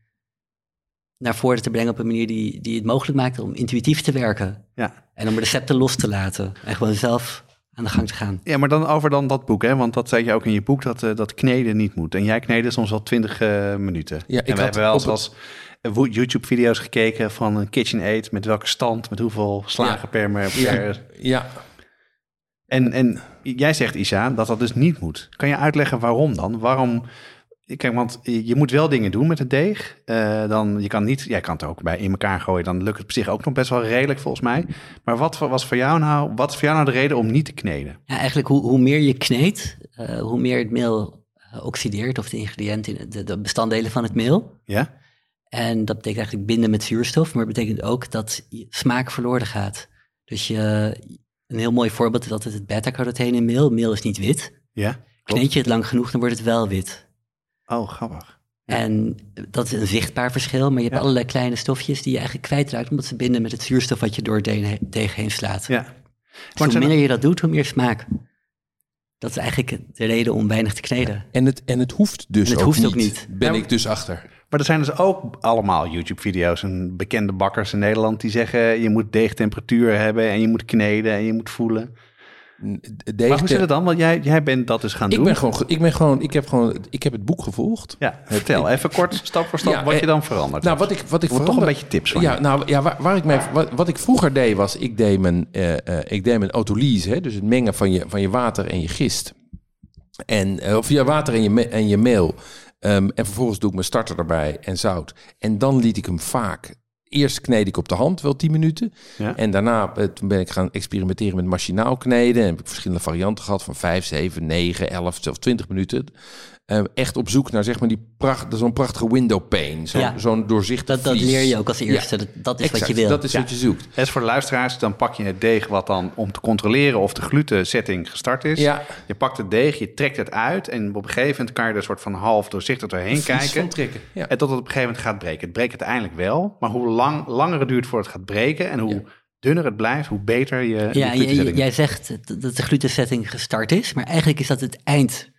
naar voren te brengen op een manier die, die het mogelijk maakt om intuïtief te werken. ja. En om recepten los te laten. En gewoon zelf aan de gang te gaan. Ja, maar dan over dan dat boek, hè? Want dat zei je ook in je boek dat, eh, dat kneden niet moet. En jij kneden soms wel 20 eh, minuten. Ja, en ik we had hebben wel eens YouTube-video's gekeken van een KitchenAid met welke stand, met hoeveel slagen Ja. per, per Ja, ja, En, en jij zegt, Isa, dat dat dus niet moet. Kan je uitleggen waarom dan? Waarom? Kijk, want je moet wel dingen doen met het deeg. Eh, dan, je kan niet, jij kan het ook bij in elkaar gooien. Dan lukt het op zich ook nog best wel redelijk volgens mij. Maar wat was voor jou nou, wat is voor jou nou de reden om niet te kneden? Ja, eigenlijk hoe, hoe meer je kneedt, eh, hoe meer het meel eh, oxideert. Of de ingrediënten, in de, de bestanddelen van het meel. Ja? En dat betekent eigenlijk binden met zuurstof. Maar het betekent ook dat je smaak verloren gaat. Dus je, een heel mooi voorbeeld is altijd het beta-carotene in meel. Meel is niet wit. Ja? Kneed je het lang genoeg, dan wordt het wel wit. Oh, grappig. En dat is een zichtbaar verschil, maar je hebt Ja. allerlei kleine stofjes die je eigenlijk kwijtraakt, omdat ze binden met het zuurstof wat je door het de- deeg heen slaat. Ja. Dus Maar hoe minder je dat doet, hoe meer smaak. Dat is eigenlijk de reden om weinig te kneden. en het, en het hoeft dus En het ook, hoeft niet, ook niet. Ben Ja, ik dus achter. Maar er zijn dus ook allemaal YouTube-video's en bekende bakkers in Nederland die zeggen je moet deegtemperatuur hebben en je moet kneden en je moet voelen. Deeg maar hoe zit het dan? Want jij, jij bent dat dus gaan ik doen. ben gewoon, ge- ik ben gewoon, ik heb gewoon, ik heb het boek gevolgd. Ja, vertel even kort, stap voor stap, Ja, wat je eh, dan verandert. Nou, wat ik, wat ik wil toch een beetje tips van Ja, je. nou ja, waar, waar ik mij, wat, wat ik vroeger deed was, ik deed mijn, eh, eh, ik deed mijn autolyse, hè, dus het mengen van je, van je water en je gist. En, of je water en je, en je meel. Ehm, en vervolgens doe ik mijn starter erbij en zout. En dan liet ik hem vaak. Eerst kneed ik op de hand, wel 10 minuten. Ja. En daarna eh, toen ben ik gaan experimenteren met machinaal kneden. En heb ik verschillende varianten gehad van 5, 7, 9, 11, zelfs 20 minuten. Ehm, echt op zoek naar zeg maar die pracht, zo'n prachtige window pane. Ja. Zo'n doorzichtig Dat, dat leer je ook als Ja. eerste. Dat, dat is Exact, wat je wil. Dat is Ja. wat je zoekt. Is voor de luisteraars, dan pak je het deeg wat dan om te controleren of de glutensetting gestart is. Ja. Je pakt het deeg, je trekt het uit en op een gegeven moment kan je er een soort van half doorzichtig doorheen kijken. van trekken. Ja. En tot het op een gegeven moment gaat breken. Het breekt uiteindelijk wel, maar hoe lang, langer het duurt voor het gaat breken en hoe dunner het blijft, hoe beter je. Ja, jij, zegt dat dat de glutensetting gestart is, maar eigenlijk is dat het eind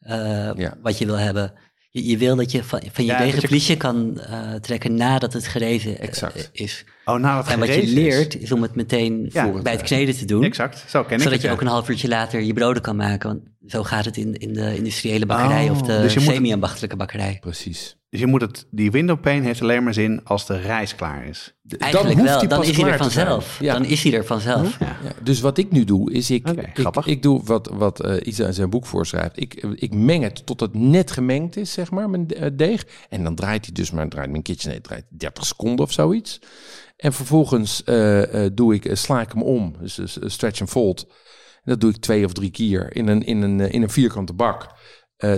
eh, Ja. wat je wil hebben. Je, je wil dat je van, van je Ja, een je- kan eh, trekken nadat het gerezen eh, Exact. is. Oh, nou, dat En wat je is. leert is om het meteen Ja. bij het kneden te doen. Exact, zo ken ik Zodat het, je ja. ook een half uurtje later je broden kan maken. Want zo gaat het in, in de industriële bakkerij Oh, of de dus semi-ambachtelijke bakkerij. Precies. Dus je moet het, die windowpane heeft alleen maar zin als de rijst klaar is. Eigenlijk hoeft wel, die dan is hij er vanzelf. Ja. Dan is hij er vanzelf. Ja. Ja, dus wat ik nu doe, is ik, ik, grappig. ik doe wat, wat eh, Isa in zijn boek voorschrijft. Ik, ik meng het tot het net gemengd is, zeg maar, mijn eh, deeg. En dan draait hij dus maar, draait mijn KitchenAid draait 30 seconden of zoiets. En vervolgens eh, eh, doe ik, eh, sla ik hem om, dus, dus stretch en fold. En dat doe ik twee of drie keer in een, in een, in een vierkante bak.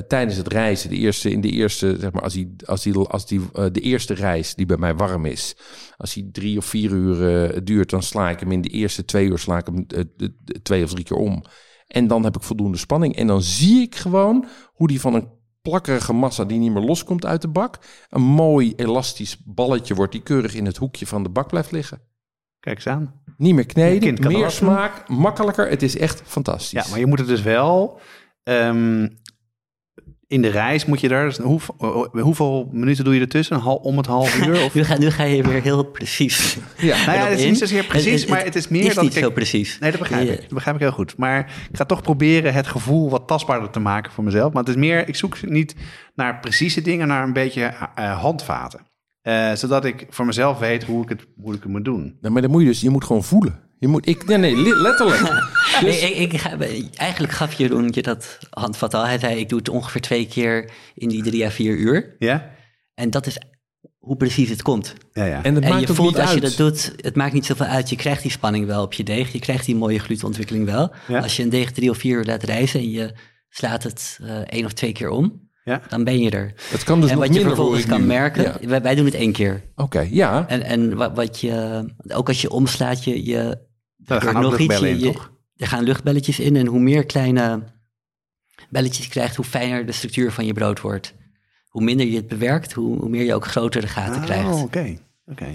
Tijdens het reizen, de eerste, in de eerste, zeg maar, als, die, als, die, als die, de eerste reis die bij mij warm is, als die drie of vier uur duurt, dan sla ik hem in de eerste twee uur sla ik hem twee of drie keer om. En dan heb ik voldoende spanning. En dan zie ik gewoon hoe die van een plakkerige massa die niet meer loskomt uit de bak, een mooi elastisch balletje wordt die keurig in het hoekje van de bak blijft liggen. Kijk eens aan. Niet meer kneden, meer smaak, makkelijker. Het is echt fantastisch. Ja, maar je moet het dus wel... ehm, in de reis moet je daar... dus hoe, hoeveel minuten doe je ertussen? Hal, om het half uur? Of? Nu, ga, nu ga je weer heel precies. Ja. Nou ja, het is niet zozeer precies, maar het is meer is dat niet ik- zo precies. Nee, dat begrijp ik. Dat begrijp ik heel goed. Maar ik ga toch proberen het gevoel wat tastbaarder te maken voor mezelf. Maar het is meer, ik zoek niet naar precieze dingen, naar een beetje eh, handvaten. Eh, zodat ik voor mezelf weet hoe ik het, hoe ik het moet doen. Maar dan moet je dus, je moet gewoon voelen. Je moet, ik, nee, nee, li- letterlijk. Dus- Ik, ik, eigenlijk gaf Jeroen je dat handvat al. Hij zei, ik doe het ongeveer twee keer in die drie à vier uur. Ja? En dat is hoe precies het komt. Ja, ja. en het en maakt je ook voelt niet als uit. je dat doet, het maakt niet zoveel uit. Je krijgt die spanning wel op je deeg. Je krijgt die mooie glutenontwikkeling wel. Ja. Als je een deeg drie of vier uur laat rijzen en je slaat het eh één of twee keer om, Ja. dan ben je er. Het kan dus en nog wat je vervolgens kan nu. merken, Ja. wij, wij doen het één keer. Oké, ja. En, en wat, wat je, ook als je omslaat, je, je gaan er ook luchtbellen in, je- toch? Er gaan luchtbelletjes in en hoe meer kleine belletjes je krijgt, hoe fijner de structuur van je brood wordt. Hoe minder je het bewerkt, hoe, hoe meer je ook grotere gaten krijgt. Oh, oké.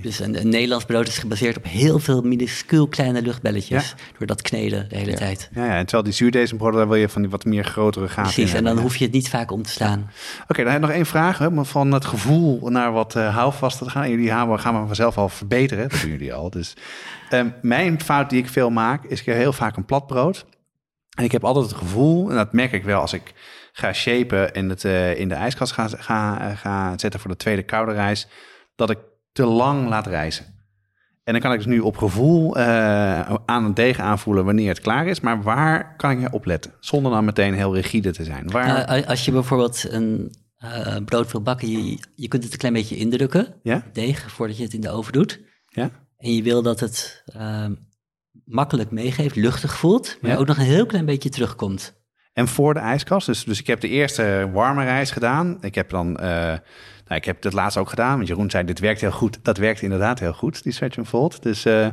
Dus een, een Nederlands brood is gebaseerd op heel veel minuscuul kleine luchtbelletjes. Door dat kneden de hele Ja. tijd. Ja, ja, en terwijl die zuurdesembroden, daar wil je van die wat meer grotere gaten Precies, en dan hoef je het niet vaak om te slaan. Oké, dan heb ik nog één vraag. Hè, maar van het gevoel naar wat uh, houvast te gaan. Jullie gaan, gaan we vanzelf al verbeteren. Dat doen jullie al. Dus um, mijn fout die ik veel maak, is ik heb heel vaak een plat brood. En ik heb altijd het gevoel, en dat merk ik wel als ik ga shapen en het uh, in de ijskast ga, ga, ga zetten voor de tweede koude reis, dat ik te lang laat rijzen. En dan kan ik dus nu op gevoel uh, aan het deeg aanvoelen wanneer het klaar is. Maar waar kan ik op letten? Zonder dan meteen heel rigide te zijn. Waar... Uh, als je bijvoorbeeld een uh, brood wil bakken, je, je kunt het een klein beetje indrukken, ja? deeg, voordat je het in de oven doet. Ja? En je wil dat het uh, makkelijk meegeeft, luchtig voelt, maar ja? ook nog een heel klein beetje terugkomt. En voor de ijskast, dus, dus ik heb de eerste warme reis gedaan. Ik heb dan, uh, nou, ik heb het laatst ook gedaan, want Jeroen zei, dit werkt heel goed. Dat werkt inderdaad heel goed, die stretch and fold. Dus, uh,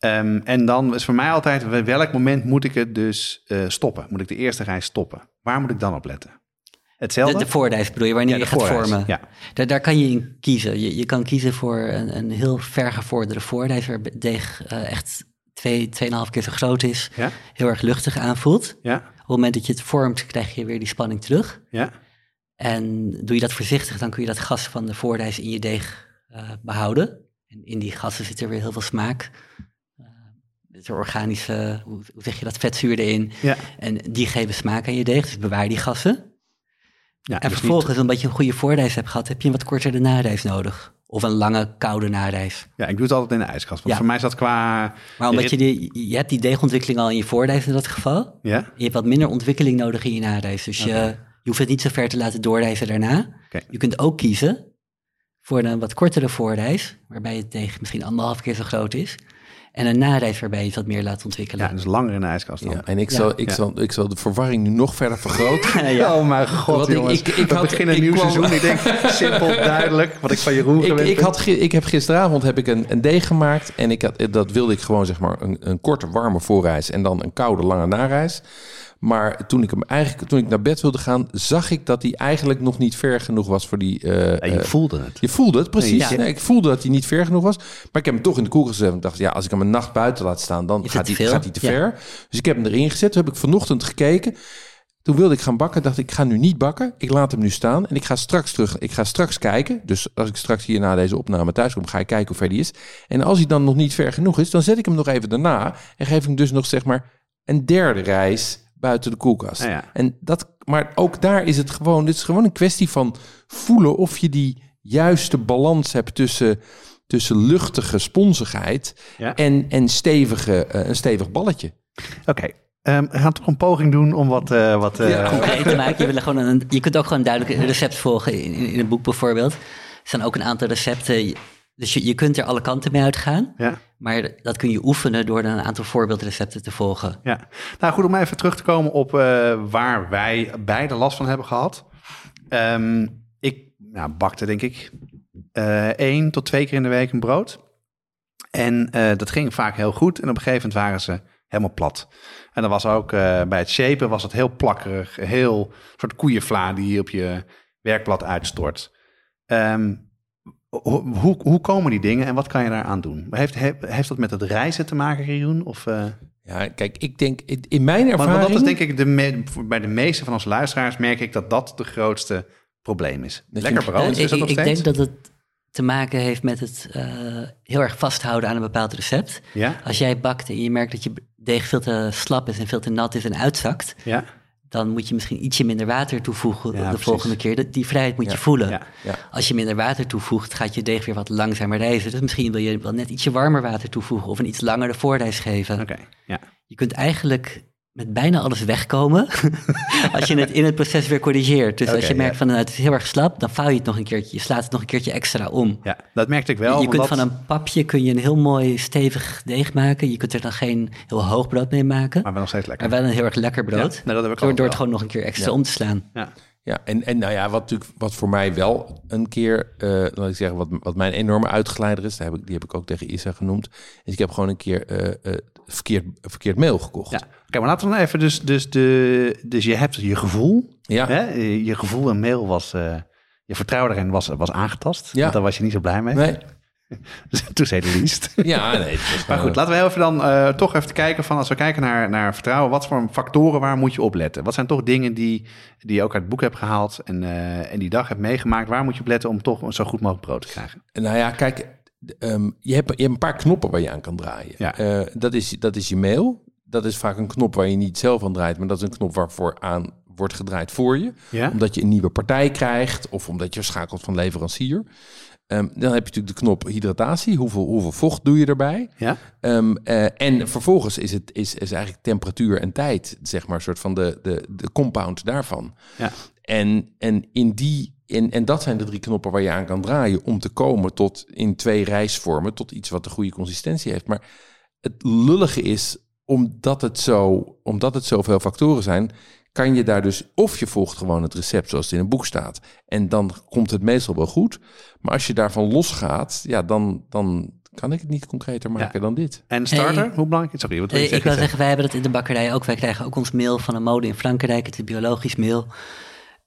um, en dan is voor mij altijd, welk moment moet ik het dus uh, stoppen? Moet ik de eerste reis stoppen? Waar moet ik dan op letten? Hetzelfde? De, de bedoel je, wanneer ja, je gaat vormen. Ja. Daar, daar kan je in kiezen. Je, je kan kiezen voor een, een heel vergevorderde voorreis, waar deeg uh, echt twee, tweeënhalf keer zo groot is, ja. heel erg luchtig aanvoelt. Ja. Op het moment dat je het vormt, krijg je weer die spanning terug. Ja. En doe je dat voorzichtig, dan kun je dat gas van de voorreis in je deeg uh, behouden. En in die gassen zit er weer heel veel smaak. Uh, er organische, hoe, zeg je dat, vetzuur erin. Ja. En die geven smaak aan je deeg, dus bewaar die gassen. Ja, en dus vervolgens, niet... omdat je een goede voorreis hebt gehad, heb je een wat kortere nareis nodig. Of een lange, koude nareis. Ja, ik doe het altijd in de ijskast. Want ja. voor mij is dat qua... Maar omdat je, die, je hebt die deegontwikkeling al in je voorreis in dat geval. Ja. Je hebt wat minder ontwikkeling nodig in je nareis. Dus okay. je, je hoeft het niet zo ver te laten doorreizen daarna. Okay. Je kunt ook kiezen voor een wat kortere voorreis. Waarbij het tegen misschien anderhalf keer zo groot is. En een nareis waarbij je het wat meer laat ontwikkelen. Ja, dus langer in de ijskast dan. Ja, en ik, ja. zal, ik, ja. zal, ik zal de verwarring nu nog verder vergroten. ja. Oh mijn god, wat jongens. Ik, ik, ik We had, beginnen een nieuw kwam... seizoen. Ik denk, simpel, duidelijk, wat ik van Jeroen ik, ik, had, ik heb gisteravond heb ik een, een deeg gemaakt. En ik had, dat wilde ik gewoon zeg maar een, een korte, warme voorreis. En dan een koude, lange nareis. Maar toen ik hem eigenlijk, toen ik naar bed wilde gaan, zag ik dat hij eigenlijk nog niet ver genoeg was voor die. eh, Ja, je eh, voelde het. je voelde het, precies. Ja. Nee, ik voelde dat hij niet ver genoeg was. Maar ik heb hem toch in de koel gezet. Ik dacht, ja, als ik hem een nacht buiten laat staan, dan gaat hij, gaat hij te Ja. ver. Dus ik heb hem erin gezet. Toen heb ik vanochtend gekeken. Toen wilde ik gaan bakken. Dacht ik, ik ga nu niet bakken. Ik laat hem nu staan. En ik ga straks terug. Ik ga straks kijken. Dus als ik straks hier na deze opname thuis kom, ga ik kijken hoe ver die is. En als hij dan nog niet ver genoeg is, dan zet ik hem nog even daarna. En geef ik hem dus nog, zeg maar, een derde reis buiten de koelkast. Ja, ja. En dat, maar ook daar is het gewoon, dit is gewoon een kwestie van voelen of je die juiste balans hebt tussen, tussen luchtige sponsigheid Ja. en, en stevige, eh, een stevig balletje. Oké, ehm, we gaan toch een poging doen om wat... eh, wat eh, concreet te maken. Je, wil gewoon een, je kunt ook gewoon duidelijk een recept volgen in, in, in een boek bijvoorbeeld. Er staan ook een aantal recepten. Dus je, je kunt er alle kanten mee uitgaan. ja. Maar dat kun je oefenen door dan een aantal voorbeeldrecepten te volgen. Ja, nou goed, om even terug te komen op eh, waar wij beide last van hebben gehad. Ehm, ik nou, bakte denk ik eh één tot twee keer in de week een brood. En eh, dat ging vaak heel goed. En op een gegeven moment waren ze helemaal plat. En dan was ook bij het shapen was het heel plakkerig. Heel soort koeienvla die je op je werkblad uitstort. Ho- hoe, hoe komen die dingen en wat kan je daaraan doen? Heeft, heeft, heeft dat met het reizen te maken, Rioen? Of... eh, Ja, kijk, ik denk in in mijn ervaring. maar dat is denk ik, de me- bij de meeste van onze luisteraars merk ik dat dat de grootste probleem is. Dat Lekker brood, is ik, dat nog ik steeds? denk dat het te maken heeft met het eh, heel erg vasthouden aan een bepaald recept. Ja, Als jij bakt en je merkt dat je deeg veel te slap is en veel te nat is en uitzakt, ja, dan moet je misschien ietsje minder water toevoegen Ja, de precies. volgende keer. Die vrijheid moet Ja, je voelen. ja. Als je minder water toevoegt, gaat je deeg weer wat langzamer rijzen. Dus misschien wil je wel net ietsje warmer water toevoegen of een iets langere voorreis geven. oké. Ja. Je kunt eigenlijk met bijna alles wegkomen als je het in het proces weer corrigeert. Dus als je merkt ja. van nou, het is heel erg slap, dan vouw je het nog een keertje. Je slaat het nog een keertje extra om. ja, dat merkte ik wel. je kunt dat- van een papje kun je een heel mooi stevig deeg maken. Je kunt er dan geen heel hoog brood mee maken, Maar wel nog steeds lekker. maar wel een heel erg lekker brood. Ja, nee, dat heb ik door, door het gewoon nog een keer extra Ja. om te slaan. Ja. Ja, en, en nou ja, wat, natuurlijk, wat voor mij wel een keer, eh laat ik zeggen, wat, wat mijn enorme uitgeleider is, daar heb ik, die heb ik ook tegen Isa genoemd, is ik heb gewoon een keer eh, eh, verkeerd, verkeerd meel gekocht. Ja. Oké, maar laten we dan even dus, dus, de, dus je hebt je gevoel. Ja. Hè? Je gevoel en mail was, eh, je vertrouwen erin was, was aangetast. Ja. Daar was je niet zo blij mee. Nee. Toen zei de least. Ja, nee. Maar goed, laten we even dan eh, toch even kijken van als we kijken naar, naar vertrouwen, wat voor factoren waar moet je op letten? Wat zijn toch dingen die, die je ook uit het boek hebt gehaald en, eh, en die dag hebt meegemaakt? Waar moet je op letten om toch een zo goed mogelijk brood te krijgen? Nou ja, kijk, ehm, je, hebt, je hebt een paar knoppen waar je aan kan draaien. Ja. Eh, dat, is, dat is je mail. Dat is vaak een knop waar je niet zelf aan draait, maar dat is een knop waarvoor aan wordt gedraaid voor je. Ja? Omdat je een nieuwe partij krijgt of omdat je schakelt van leverancier. Ehm, dan heb je natuurlijk de knop hydratatie. Hoeveel, hoeveel vocht doe je erbij? Ja? Ehm, eh, en vervolgens is het is, is eigenlijk temperatuur en tijd, zeg maar, een soort van de, de, de compound daarvan. Ja. En, en, in die, in, en dat zijn de drie knoppen waar je aan kan draaien om te komen tot in twee reisvormen, tot iets wat de goede consistentie heeft. Maar het lullige is, omdat het, zo, omdat het zoveel factoren zijn, kan je daar dus, of je volgt gewoon het recept zoals het in een boek staat, en dan komt het meestal wel goed. Maar als je daarvan losgaat, ja, dan, dan kan ik het niet concreter maken dan dit. En starter, Hey. hoe belangrijk? Wil je Eh, ik wil zeggen, wij hebben dat in de bakkerij ook. Wij krijgen ook ons meel van een mode in Frankrijk. Het is biologisch meel.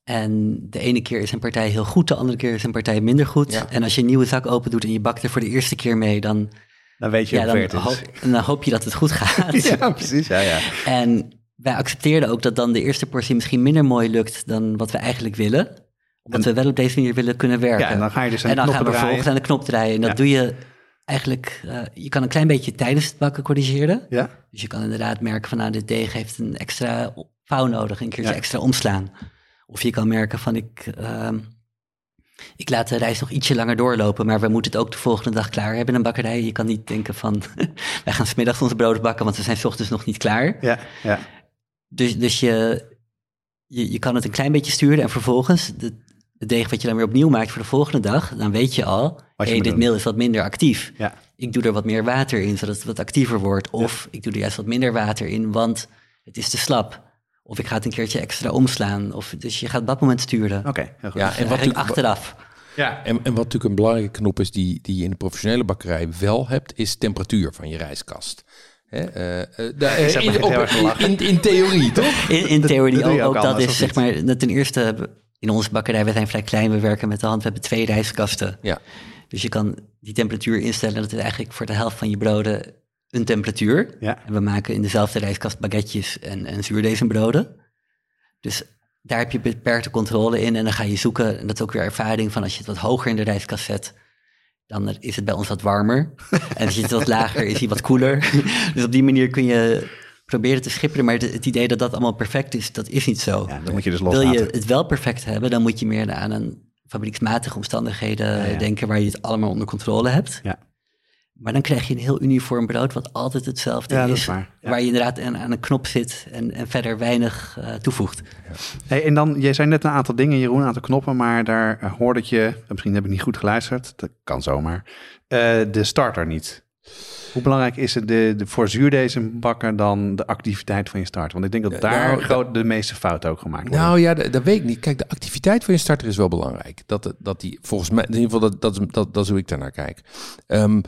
En de ene keer is een partij heel goed, de andere keer is een partij minder goed. Ja. En als je een nieuwe zak open doet en je bakt er voor de eerste keer mee, dan, Dan weet je ja, dan, het is. hoop, dan hoop je dat het goed gaat. Ja, precies. Ja, ja. En wij accepteerden ook dat dan de eerste portie misschien minder mooi lukt dan wat we eigenlijk willen. Omdat we wel op deze manier willen kunnen werken. ja, en dan ga je dus aan En de dan gaan we vervolgens aan de knop draaien. En dat Ja. doe je eigenlijk, eh, je kan een klein beetje tijdens het bakken corrigeren. Ja? Dus je kan inderdaad merken van nou, dit deeg heeft een extra vouw nodig, een keertje extra omslaan. Of je kan merken van ik, ehm, ik laat de reis nog ietsje langer doorlopen, maar we moeten het ook de volgende dag klaar hebben in een bakkerij. Je kan niet denken van wij gaan smiddags onze brood bakken, want we zijn 's ochtends nog niet klaar. Ja, ja. Dus, dus je, je, je kan het een klein beetje sturen en vervolgens de, de deeg wat je dan weer opnieuw maakt voor de volgende dag, dan weet je al, je hey, dit doen. meel is wat minder actief. Ja. Ik doe er wat meer water in, zodat het wat actiever wordt. Of ik doe er juist wat minder water in, want het is te slap. Of ik ga het een keertje extra omslaan. Of, dus je gaat op dat moment sturen. Oké, heel goed. Ja, Dus en wat eigenlijk natuurlijk- achteraf. Ja. En, en wat natuurlijk een belangrijke knop is die, die je in de professionele bakkerij wel hebt, is temperatuur van je rijstkast. Hè? eh, eh, daar- Ik heb in, op- in, in theorie, toch? In, in theorie dat ook, dat anders, is zeg maar, dat ten eerste in onze bakkerij, we zijn vrij klein, we werken met de hand, we hebben twee rijstkasten. Ja. Dus je kan die temperatuur instellen, dat is eigenlijk voor de helft van je broden een temperatuur. Ja. En we maken in dezelfde rijstkast baguetjes en, en zuurdesembroden. Dus daar heb je beperkte controle in en dan ga je zoeken, en dat is ook weer ervaring van als je het wat hoger in de rijstkast zet, dan is het bij ons wat warmer. en als je het wat lager, is hij wat koeler. dus op die manier kun je proberen te schipperen, maar het, het idee dat dat allemaal perfect is, dat is niet zo. Ja, dan moet je dus Wil je het wel perfect hebben, dan moet je meer aan een fabrieksmatige omstandigheden Ja, ja. denken waar je het allemaal onder controle hebt. Ja. Maar dan krijg je een heel uniform brood wat altijd hetzelfde Ja, is. waar. Ja. Waar je inderdaad aan, aan een knop zit en, en verder weinig eh, toevoegt. Hey, en dan, jij zei net een aantal dingen, Jeroen, een aantal knoppen, maar daar hoorde ik je, misschien heb ik niet goed geluisterd, dat kan zomaar, eh, de starter niet. Hoe belangrijk is het de, de, voor zuurdesem dan de activiteit van je starter? Want ik denk dat daar nou, groot, de meeste fouten ook gemaakt worden. Nou ja, dat, dat weet ik niet. Kijk, de activiteit van je starter is wel belangrijk. Dat, dat die volgens mij, in ieder geval, dat, dat, is- dat, dat is hoe ik daarnaar kijk. Ehm,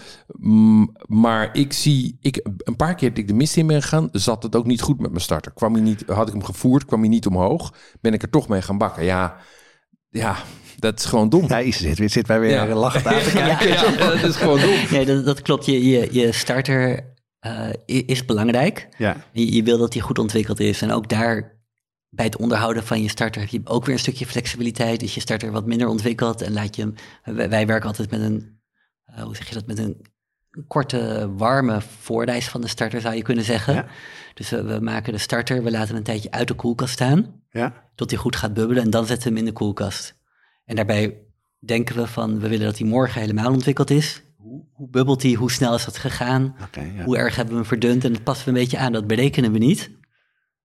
maar ik zie, ik, een paar keer dat ik de mist in ben gegaan, zat het ook niet goed met mijn starter. Kwam hij niet, had ik hem gevoerd, kwam hij niet omhoog, ben ik er toch mee gaan bakken. Ja, ja dat is gewoon dom. Ja, Is zit, weer- zit wij weer Ja. lachend aan te kijken. Ja, ja, dat is gewoon dom. Nee, dat, dat klopt. Je, je, je starter eh, is belangrijk. Ja, Je, je wil dat die goed ontwikkeld is. En ook daar, bij het onderhouden van je starter, heb je ook weer een stukje flexibiliteit. Is je starter wat minder ontwikkeld en laat je hem... Wij, wij werken altijd met een, eh, hoe zeg je dat, met een korte, warme voorreis van de starter, zou je kunnen zeggen. Ja. Dus we, we maken de starter, we laten hem een tijdje uit de koelkast staan, ja. tot hij goed gaat bubbelen en dan zetten we hem in de koelkast. En daarbij denken we van, we willen dat hij morgen helemaal ontwikkeld is. Hoe, hoe bubbelt hij, hoe snel is dat gegaan? Ja. Hoe erg hebben we hem verdund? En dat passen we een beetje aan. Dat berekenen we niet.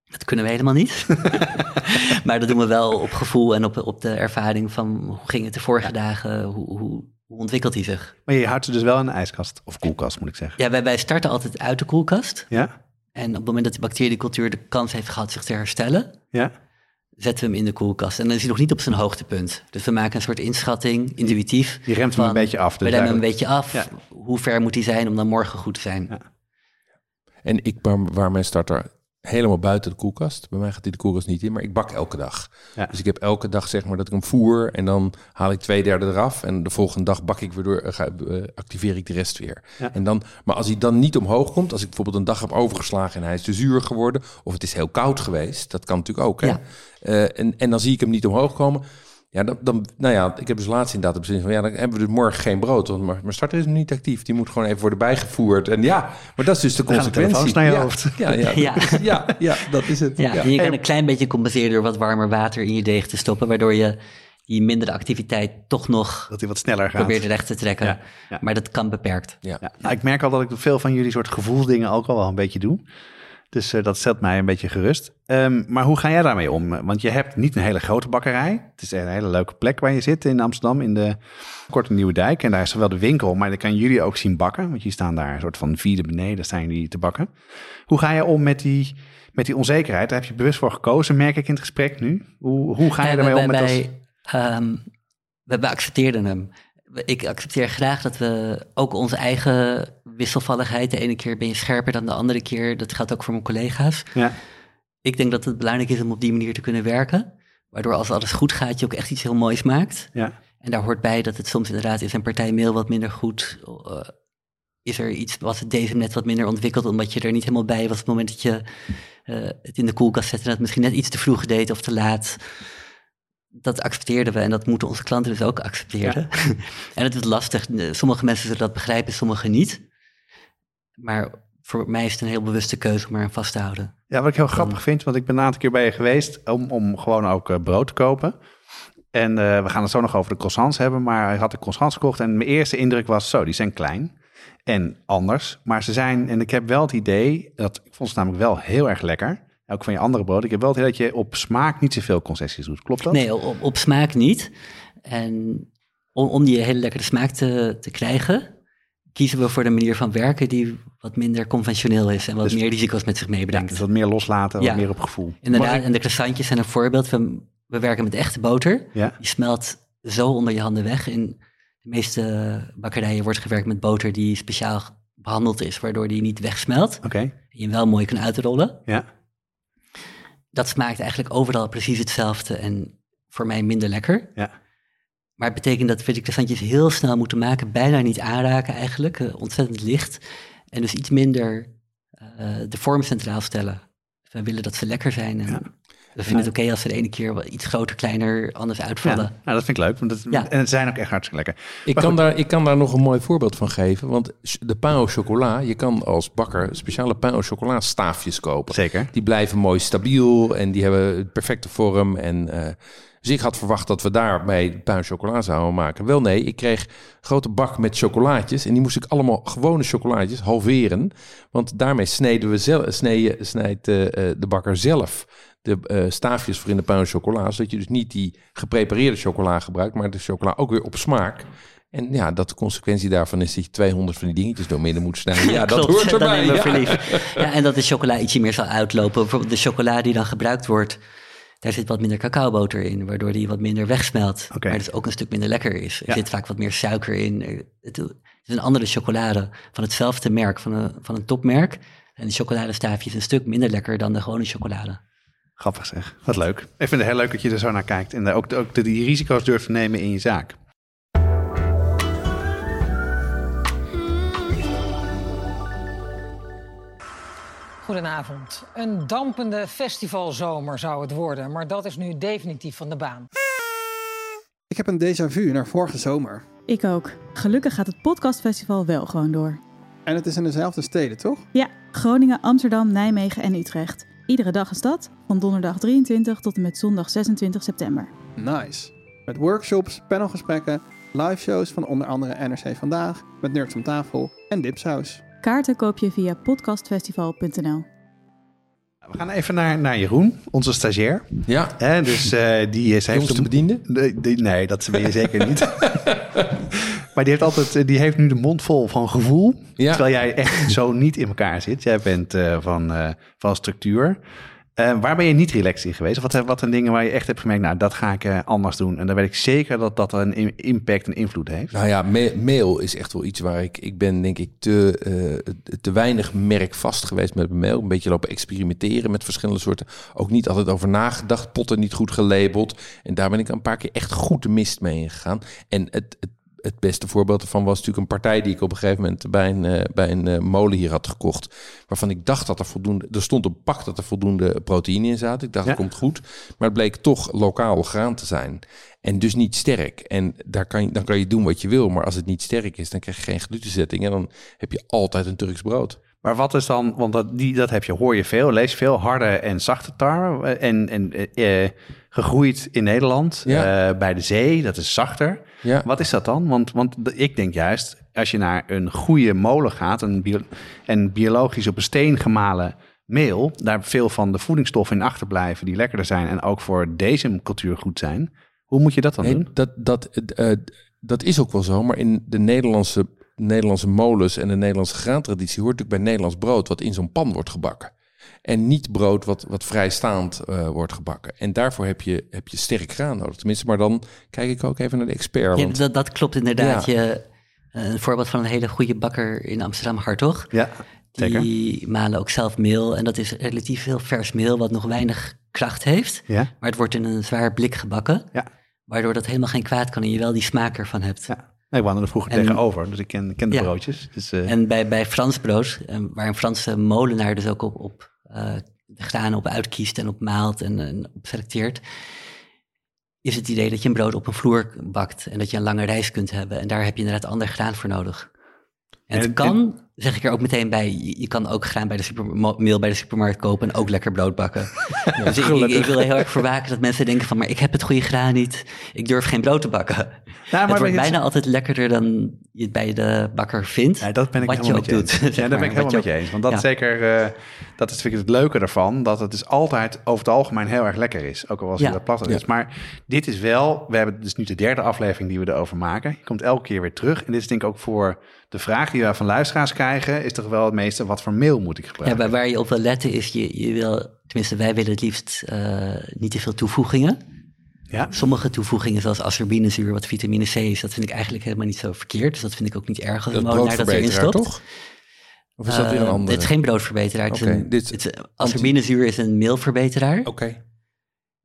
Dat kunnen we helemaal niet. maar dat doen we wel op gevoel en op, op de ervaring van hoe ging het de vorige dagen? Hoe, hoe, hoe ontwikkelt hij zich? Maar je houdt ze dus wel in een ijskast, of koelkast moet ik zeggen. Ja, wij, wij starten altijd uit de koelkast. Ja? En op het moment dat de bacteriecultuur de kans heeft gehad zich te herstellen, Ja? zetten we hem in de koelkast. En dan is hij nog niet op zijn hoogtepunt. Dus we maken een soort inschatting, intuïtief. Je remt hem van, een beetje af. We Dus remmen hem een beetje af. Ja. Hoe ver moet hij zijn om dan morgen goed te zijn? Ja. En ik waar, waar mijn starter helemaal buiten de koelkast. Bij mij gaat die de koelkast niet in, maar ik bak elke dag. Ja. Dus ik heb elke dag zeg maar dat ik hem voer en dan haal ik twee derde eraf en de volgende dag bak ik weer door, eh, eh, activeer ik de rest weer. Ja. En dan, maar als hij dan niet omhoog komt, als ik bijvoorbeeld een dag heb overgeslagen en hij is te zuur geworden of het is heel koud geweest, dat kan natuurlijk ook. Hè? Ja. Eh, en, en dan zie ik hem niet omhoog komen. Ja, dan, dan, nou ja, ik heb dus laatst inderdaad beslist van ja, dan hebben we dus morgen geen brood, want mijn starter is nog niet actief. Die moet gewoon even worden bijgevoerd. En ja, maar dat is dus de consequentie. naar je ja, hoofd. Ja, ja, Ja. ja. ja, ja, dat is het. Ja, Ja. en je kan een klein beetje compenseren door wat warmer water in je deeg te stoppen, waardoor je die mindere activiteit toch nog Dat hij wat sneller gaat. probeert recht te trekken. Ja, ja. Maar dat kan beperkt. Ja. Ja, nou, ik merk al dat ik veel van jullie soort gevoelsdingen ook al wel een beetje doe. Dus eh, dat stelt mij een beetje gerust. Ehm, maar hoe ga jij daarmee om? Want je hebt niet een hele grote bakkerij. Het is een hele leuke plek waar je zit in Amsterdam, in de Korte Nieuwe Dijk. En daar is zowel de winkel, maar dan kan jullie ook zien bakken. Want jullie staan daar een soort van vierde beneden, staan jullie te bakken. Hoe ga je om met die, met die onzekerheid? Daar heb je bewust voor gekozen, merk ik in het gesprek nu. Hoe, hoe ga je daarmee om met als... wij, ehm, we, we accepteerden hem. Ik accepteer graag dat we ook onze eigen wisselvalligheid... de ene keer ben je scherper dan de andere keer. Dat geldt ook voor mijn collega's. Ja, Ik denk dat het belangrijk is om op die manier te kunnen werken. Waardoor als alles goed gaat, je ook echt iets heel moois maakt. ja, En daar hoort bij dat het soms inderdaad is een partij mail wat minder goed. eh, is er iets wat deze net wat minder ontwikkeld, omdat je er niet helemaal bij was op het moment dat je eh, het in de koelkast zette en dat misschien net iets te vroeg deed of te laat. Dat accepteerden we en dat moeten onze klanten dus ook accepteren. en het is lastig. Sommige mensen zullen dat begrijpen, sommige niet. Maar voor mij is het een heel bewuste keuze om eraan vast te houden. Ja, wat ik heel grappig vind, want ik ben een aantal keer bij je geweest om, om gewoon ook eh, brood te kopen. En eh, we gaan het zo nog over de croissants hebben, maar hij had de croissants gekocht en mijn eerste indruk was, zo, die zijn klein en anders. Maar ze zijn, en ik heb wel het idee, dat ik vond ze namelijk wel heel erg lekker. Ook van je andere brood. Ik heb wel het idee dat je op smaak niet zoveel concessies doet. Klopt dat? Nee, op, op smaak niet. En om, om die hele lekkere smaak te, te krijgen, kiezen we voor de manier van werken die wat minder conventioneel is en wat Dus- meer risico's met zich meebrengt. dus wat meer loslaten, wat meer op gevoel. Inderdaad, ik- en de croissantjes zijn een voorbeeld. We, we werken met echte boter. Ja, Die smelt zo onder je handen weg. In de meeste bakkerijen wordt gewerkt met boter die speciaal behandeld is, waardoor die niet wegsmelt. Oké, je hem wel mooi kan uitrollen. ja. Dat smaakt eigenlijk overal precies hetzelfde en voor mij minder lekker. Ja. Maar het betekent dat we die croissantjes heel snel moeten maken, bijna niet aanraken eigenlijk, eh, ontzettend licht. En dus iets minder eh, de vorm centraal stellen. Dus we willen dat ze lekker zijn en Ja. We vinden het oké als ze de ene keer wel iets groter, kleiner, anders ja. uitvallen. Nou, dat vind ik leuk. Want dat, Ja. En het zijn ook echt hartstikke lekker. Ik kan, daar, ik kan daar nog een mooi voorbeeld van geven. Want de au chocola, je kan als bakker speciale au chocola staafjes kopen. Zeker. Die blijven mooi stabiel en die hebben de perfecte vorm. En, eh, dus ik had verwacht dat we daarbij pain au chocola zouden maken. Wel nee, ik kreeg een grote bak met chocolaatjes. En die moest ik allemaal gewone chocolaatjes halveren. Want daarmee sneden we zelf, sneden, snijdt eh, eh, de bakker zelf de eh, staafjes voor in de pain au chocola. Zodat je dus niet die geprepareerde chocola gebruikt, maar de chocola ook weer op smaak. En ja, dat de consequentie daarvan is dat je 200 van die dingetjes door midden moet snijden. Ja, dat hoort dan erbij. ja. verlies. Ja, en dat de chocola ietsje meer zal uitlopen. Bijvoorbeeld de chocola die dan gebruikt wordt, daar zit wat minder cacaoboter in, waardoor die wat minder wegsmelt. Oké. Maar dus ook een stuk minder lekker is. Er Ja. zit vaak wat meer suiker in. Het het is een andere chocolade van hetzelfde merk, van een, van een topmerk. En de chocoladestaafje is een stuk minder lekker dan de gewone chocolade. Grappig zeg. Wat leuk. Ik vind het heel leuk dat je er zo naar kijkt. En ook, ook de, die risico's durft te nemen in je zaak. Goedenavond. Een dampende festivalzomer zou het worden, maar dat is nu definitief van de baan. Ik heb een déjà vu naar vorige zomer. Ik ook. Gelukkig gaat het podcastfestival wel gewoon door. En het is in dezelfde steden, toch? Ja, Groningen, Amsterdam, Nijmegen en Utrecht. Iedere dag een stad, van donderdag 23 tot en met zondag 26 september. Nice. Met workshops, panelgesprekken, live shows van onder andere NRC Vandaag, met Nerds om tafel en Dipsaus. Kaarten koop je via podcastfestival.nl. We gaan even naar, naar Jeroen, onze stagiair. Ja, dus eh, die is, heeft jongste een- bediende. Nee, nee, dat ben je zeker niet. maar die heeft, altijd, eh, die heeft nu de mond vol van gevoel. Ja. Terwijl jij echt zo niet in elkaar zit. Jij bent eh, van, eh, van structuur. Eh, waar ben je niet relaxed in geweest? Wat, wat zijn dingen waar je echt hebt gemerkt, nou, dat ga ik anders doen. En dan weet ik zeker dat dat een im- impact en invloed heeft. Nou ja, ma- mail is echt wel iets waar ik... Ik ben denk ik te, te weinig merkvast geweest met mijn mail. Een beetje lopen experimenteren met verschillende soorten. Ook niet altijd over nagedacht. Potten niet goed gelabeld. En daar ben ik een paar keer echt goed de mist mee ingegaan. En het, het, het beste voorbeeld ervan was natuurlijk een partij die ik op een gegeven moment bij een, eh, bij een eh, molen hier had gekocht. Waarvan ik dacht dat er voldoende... Er stond een pak dat er voldoende proteïne in zat. Ik dacht, Ja. dat komt goed. Maar het bleek toch lokaal graan te zijn. En dus niet sterk. En daar kan je, dan kan je doen wat je wil. Maar als het niet sterk is, dan krijg je geen glutenzetting. En dan heb je altijd een Turks brood. Maar wat is dan, want dat, die, dat heb je, hoor je veel, lees veel, harde en zachte tarwe. eh, En, en eh, eh, gegroeid in Nederland, Ja. eh, bij de zee, dat is zachter. Ja. Wat is dat dan? Want, want ik denk juist, als je naar een goede molen gaat, een bio- en biologisch op een steen gemalen meel, daar veel van de voedingsstoffen in achterblijven die lekkerder zijn en ook voor deze cultuur goed zijn. Hoe moet je dat dan Nee, doen? dat, dat, eh, dat is ook wel zo. Maar in de Nederlandse, Nederlandse molens en de Nederlandse graantraditie hoort natuurlijk bij Nederlands brood wat in zo'n pan wordt gebakken. En niet brood wat, wat vrijstaand eh, wordt gebakken. En daarvoor heb je, heb je sterk graan nodig. Tenminste, maar dan kijk ik ook even naar de expert. Ja, want- dat, dat klopt inderdaad. Ja. Je, eh, een voorbeeld van een hele goede bakker in Amsterdam, Hartog. Ja, zeker. Die malen ook zelf meel. En dat is relatief veel vers meel, wat nog weinig kracht heeft. Ja, Maar het wordt in een zwaar blik gebakken. Ja. Waardoor dat helemaal geen kwaad kan en je wel die smaak ervan hebt. ja. Nee, ik woonde er vroeger En- tegenover, dus ik ken, ken de Ja. broodjes. Dus, eh, En bij, bij Frans brood, waar een Franse molenaar dus ook op, op granen op uitkiest en op maalt en, en op selecteert, is het idee dat je een brood op een vloer bakt en dat je een lange reis kunt hebben. En daar heb je inderdaad ander graan voor nodig. En het En- kan, zeg ik er ook meteen bij, je, kan ook graan bij de superma- meel bij de supermarkt kopen en ook lekker brood bakken. dus ik, ik, ik wil er heel erg voor waken dat mensen denken van, maar ik heb het goede graan niet, ik durf geen brood te bakken. Nou, het maar wordt weet je- bijna altijd lekkerder dan je het bij de bakker vindt. Ja, dat ben ik wat je helemaal ook met je doet. Ja, daar ben ik helemaal met je eens. Want dat ja. is zeker, eh, dat is vind ik het leuke ervan, dat het dus altijd over het algemeen heel erg lekker is. Ook al was het Ja. is. Maar dit is wel, we hebben dus nu de derde aflevering die we erover maken. Je komt elke keer weer terug. En dit is denk ik ook voor de vraag die we van luisteraars krijgen, is toch wel het meeste, wat voor mail moet ik Ja, gebruiken? waar, waar je op wil letten is, je, je wil, tenminste wij willen het liefst eh, niet te veel toevoegingen. Ja. Sommige toevoegingen zoals ascorbinezuur, wat vitamine C is, dat vind ik eigenlijk helemaal niet zo verkeerd. Dus dat vind ik ook niet erg als dat een is molenaar dat erin broodverbeteraar, stopt. toch? Of is dat weer een Eh, andere? Het is geen broodverbeteraar. Het is een- dit het is een meelverbeteraar. Oké,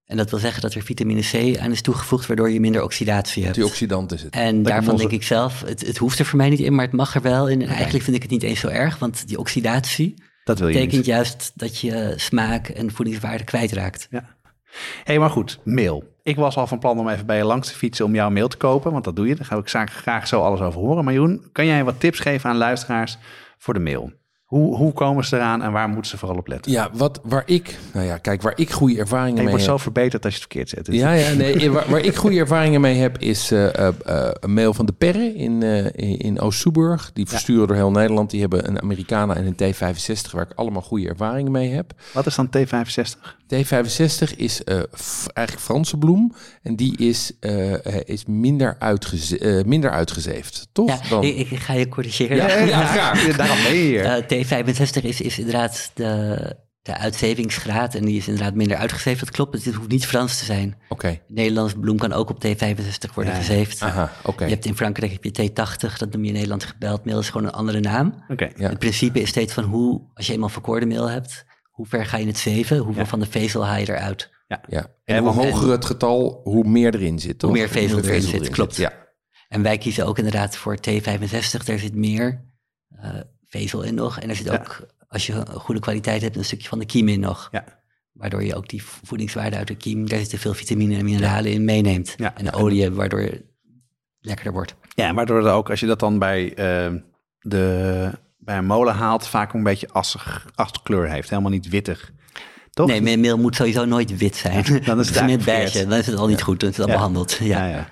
En dat wil zeggen dat er vitamine C aan is toegevoegd, waardoor je minder oxidatie hebt. antioxidant is het. En daarvan onze- denk ik zelf, het, het hoeft er voor mij niet in, maar het mag er wel in. En eigenlijk vind ik het niet eens zo erg, want die oxidatie Dat wil je betekent niet. juist dat je smaak en voedingswaarde kwijtraakt. Hé, hey, maar goed, mail. Ik was al van plan om even bij je langs te fietsen om jouw mail te kopen, want dat doe je. Daar ga ik graag, graag zo alles over horen. Maar Jeroen, kan jij wat tips geven aan luisteraars voor de mail? Hoe, hoe komen ze eraan en waar moeten ze vooral op letten? Ja, wat, waar ik, nou ja, kijk, waar ik goede ervaringen En je mee wordt heb. zo verbeterd als je het verkeerd zet. Dus Ja, ja, nee, waar, waar ik goede ervaringen mee heb is eh, eh, eh, een mail van de Perre in, eh, in, Oost-Soeburg. Die versturen door heel Nederland. Die hebben een Americana en een T65 waar ik allemaal goede ervaringen mee heb. Wat is dan T65? T65 is eh, eigenlijk Franse bloem en die is, eh, eh, is minder, uitgeze eh, minder uitgezeefd, toch? Ja, Dan- ik, ik ga je corrigeren. Ja, ja, graag. Daarom ben je hier. Eh, T65 is, is inderdaad de, de uitzevingsgraad en die is inderdaad minder uitgezeefd. Dat klopt, het hoeft niet Frans te zijn. Oké, Nederlands bloem kan ook op T65 worden Ja, gezeefd. aha, oké. Je hebt in Frankrijk heb je T80, dat noem je in Nederland gebeld meel, is gewoon een andere naam. Oké. Ja. Het principe is steeds van hoe, als je eenmaal verkoorde meel hebt, hoe ver ga je het zeven, hoeveel Ja. van de vezel haal je eruit. Ja. Ja, En hoe hoger het getal, hoe meer erin zit, toch? Hoe meer vezel erin zit, klopt. Ja, En wij kiezen ook inderdaad voor T65, daar zit meer eh, vezel in nog. En er zit ook, als je een goede kwaliteit hebt, een stukje van de kiem in nog. Ja. Waardoor je ook die voedingswaarde uit de kiem, daar zitten veel vitamine en mineralen in, meeneemt. Ja. En de olie, waardoor het lekkerder wordt. Ja, waardoor er ook, als je dat dan bij, eh, de, bij een molen haalt, vaak een beetje assig, assig kleur heeft. Helemaal niet wittig. Toch? Nee, mijn meel moet sowieso nooit wit zijn. Dan is het Het met beige, dan is het al niet goed, dan is het al Ja. behandeld. Ja. Ja,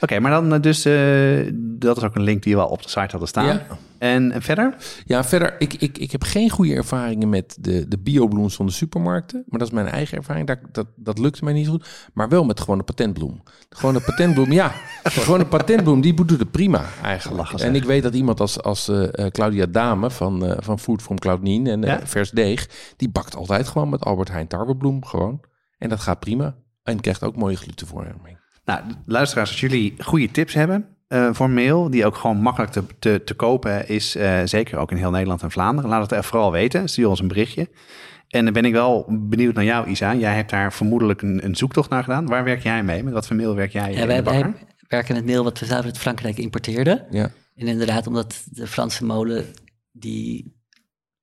Oké, maar dan eh, dus, eh, dat is ook een link die we al op de site hadden staan. Ja. En, en verder? Ja, verder, ik, ik, ik heb geen goede ervaringen met de, de biobloems van de supermarkten. Maar dat is mijn eigen ervaring. Dat, dat, dat lukte mij niet zo goed. Maar wel met gewoon de patentbloem. Gewoon de patentbloem, ja. Gewoon de patentbloem, die doet het prima eigenlijk. Lachen, en ik weet dat iemand als, als eh, eh, Claudia Dame van, eh, van Food from Cloud9 en eh, Ja? Vers Deeg... die bakt altijd gewoon met Albert Heijn tarwebloem gewoon. En dat gaat prima. En krijgt ook mooie glutenvorming. Nou, luisteraars, als jullie goede tips hebben eh, voor mail, die ook gewoon makkelijk te, te, te kopen is, eh, zeker ook in heel Nederland en Vlaanderen, laat het er vooral weten. Stuur ons een berichtje. En dan ben ik wel benieuwd naar jou, Isa. Jij hebt daar vermoedelijk een, een zoektocht naar gedaan. Waar werk jij mee? Met wat voor mail werk jij? Ja, in wij, wij werken met meel wat we zelf uit Frankrijk importeerden. Ja. En inderdaad, omdat de Franse molen, die,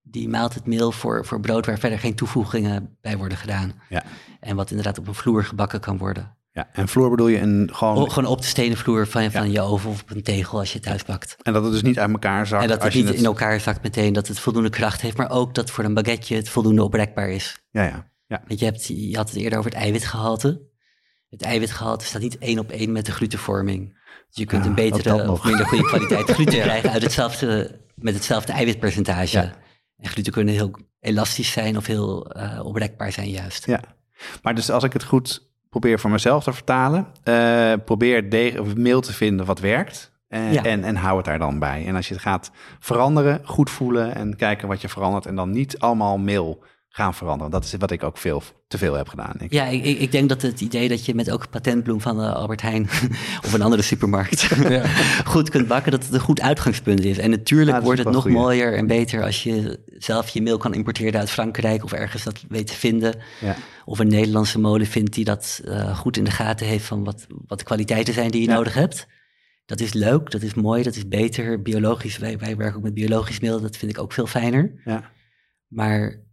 die maalt het meel voor, voor brood waar verder geen toevoegingen bij worden gedaan. Ja. En wat inderdaad op een vloer gebakken kan worden. Ja, en vloer bedoel je een gewoon... O, gewoon op de stenen vloer van, van je oven of op een tegel als je thuis bakt. En dat het dus niet uit elkaar zakt. en dat het niet in elkaar zakt meteen, dat het voldoende kracht heeft, maar ook dat voor een baguette het voldoende oprekbaar is. Ja, ja. ja. Want je, hebt, je had het eerder over het eiwitgehalte. Het eiwitgehalte staat niet één op één met de glutenvorming. Dus je kunt Ja, een dat betere of minder goede kwaliteit gluten krijgen uit hetzelfde, met hetzelfde eiwitpercentage. Ja. En gluten kunnen heel elastisch zijn of heel eh oprekbaar zijn juist. Ja. Maar dus als ik het goed probeer voor mezelf te vertalen, eh, probeer of mail te vinden wat werkt. En, Ja. en, en hou het daar dan bij. En als je het gaat veranderen, goed voelen en kijken wat je verandert. En dan niet allemaal mail gaan veranderen. Dat is wat ik ook veel te veel heb gedaan. ik. Ja, ik, ik denk dat het idee dat je met ook patentbloem van eh, Albert Heijn of een andere supermarkt goed kunt bakken, dat het een goed uitgangspunt is. En natuurlijk Ja, is wordt het nog goeie. mooier en beter als je zelf je meel kan importeren uit Frankrijk of ergens dat weet te vinden. Ja. Of een Nederlandse molen vindt die dat eh, goed in de gaten heeft van wat, wat de kwaliteiten zijn die je Ja. nodig hebt. Dat is leuk, dat is mooi, dat is beter. Biologisch, wij, wij werken ook met biologisch meel, dat vind ik ook veel fijner. Ja. Maar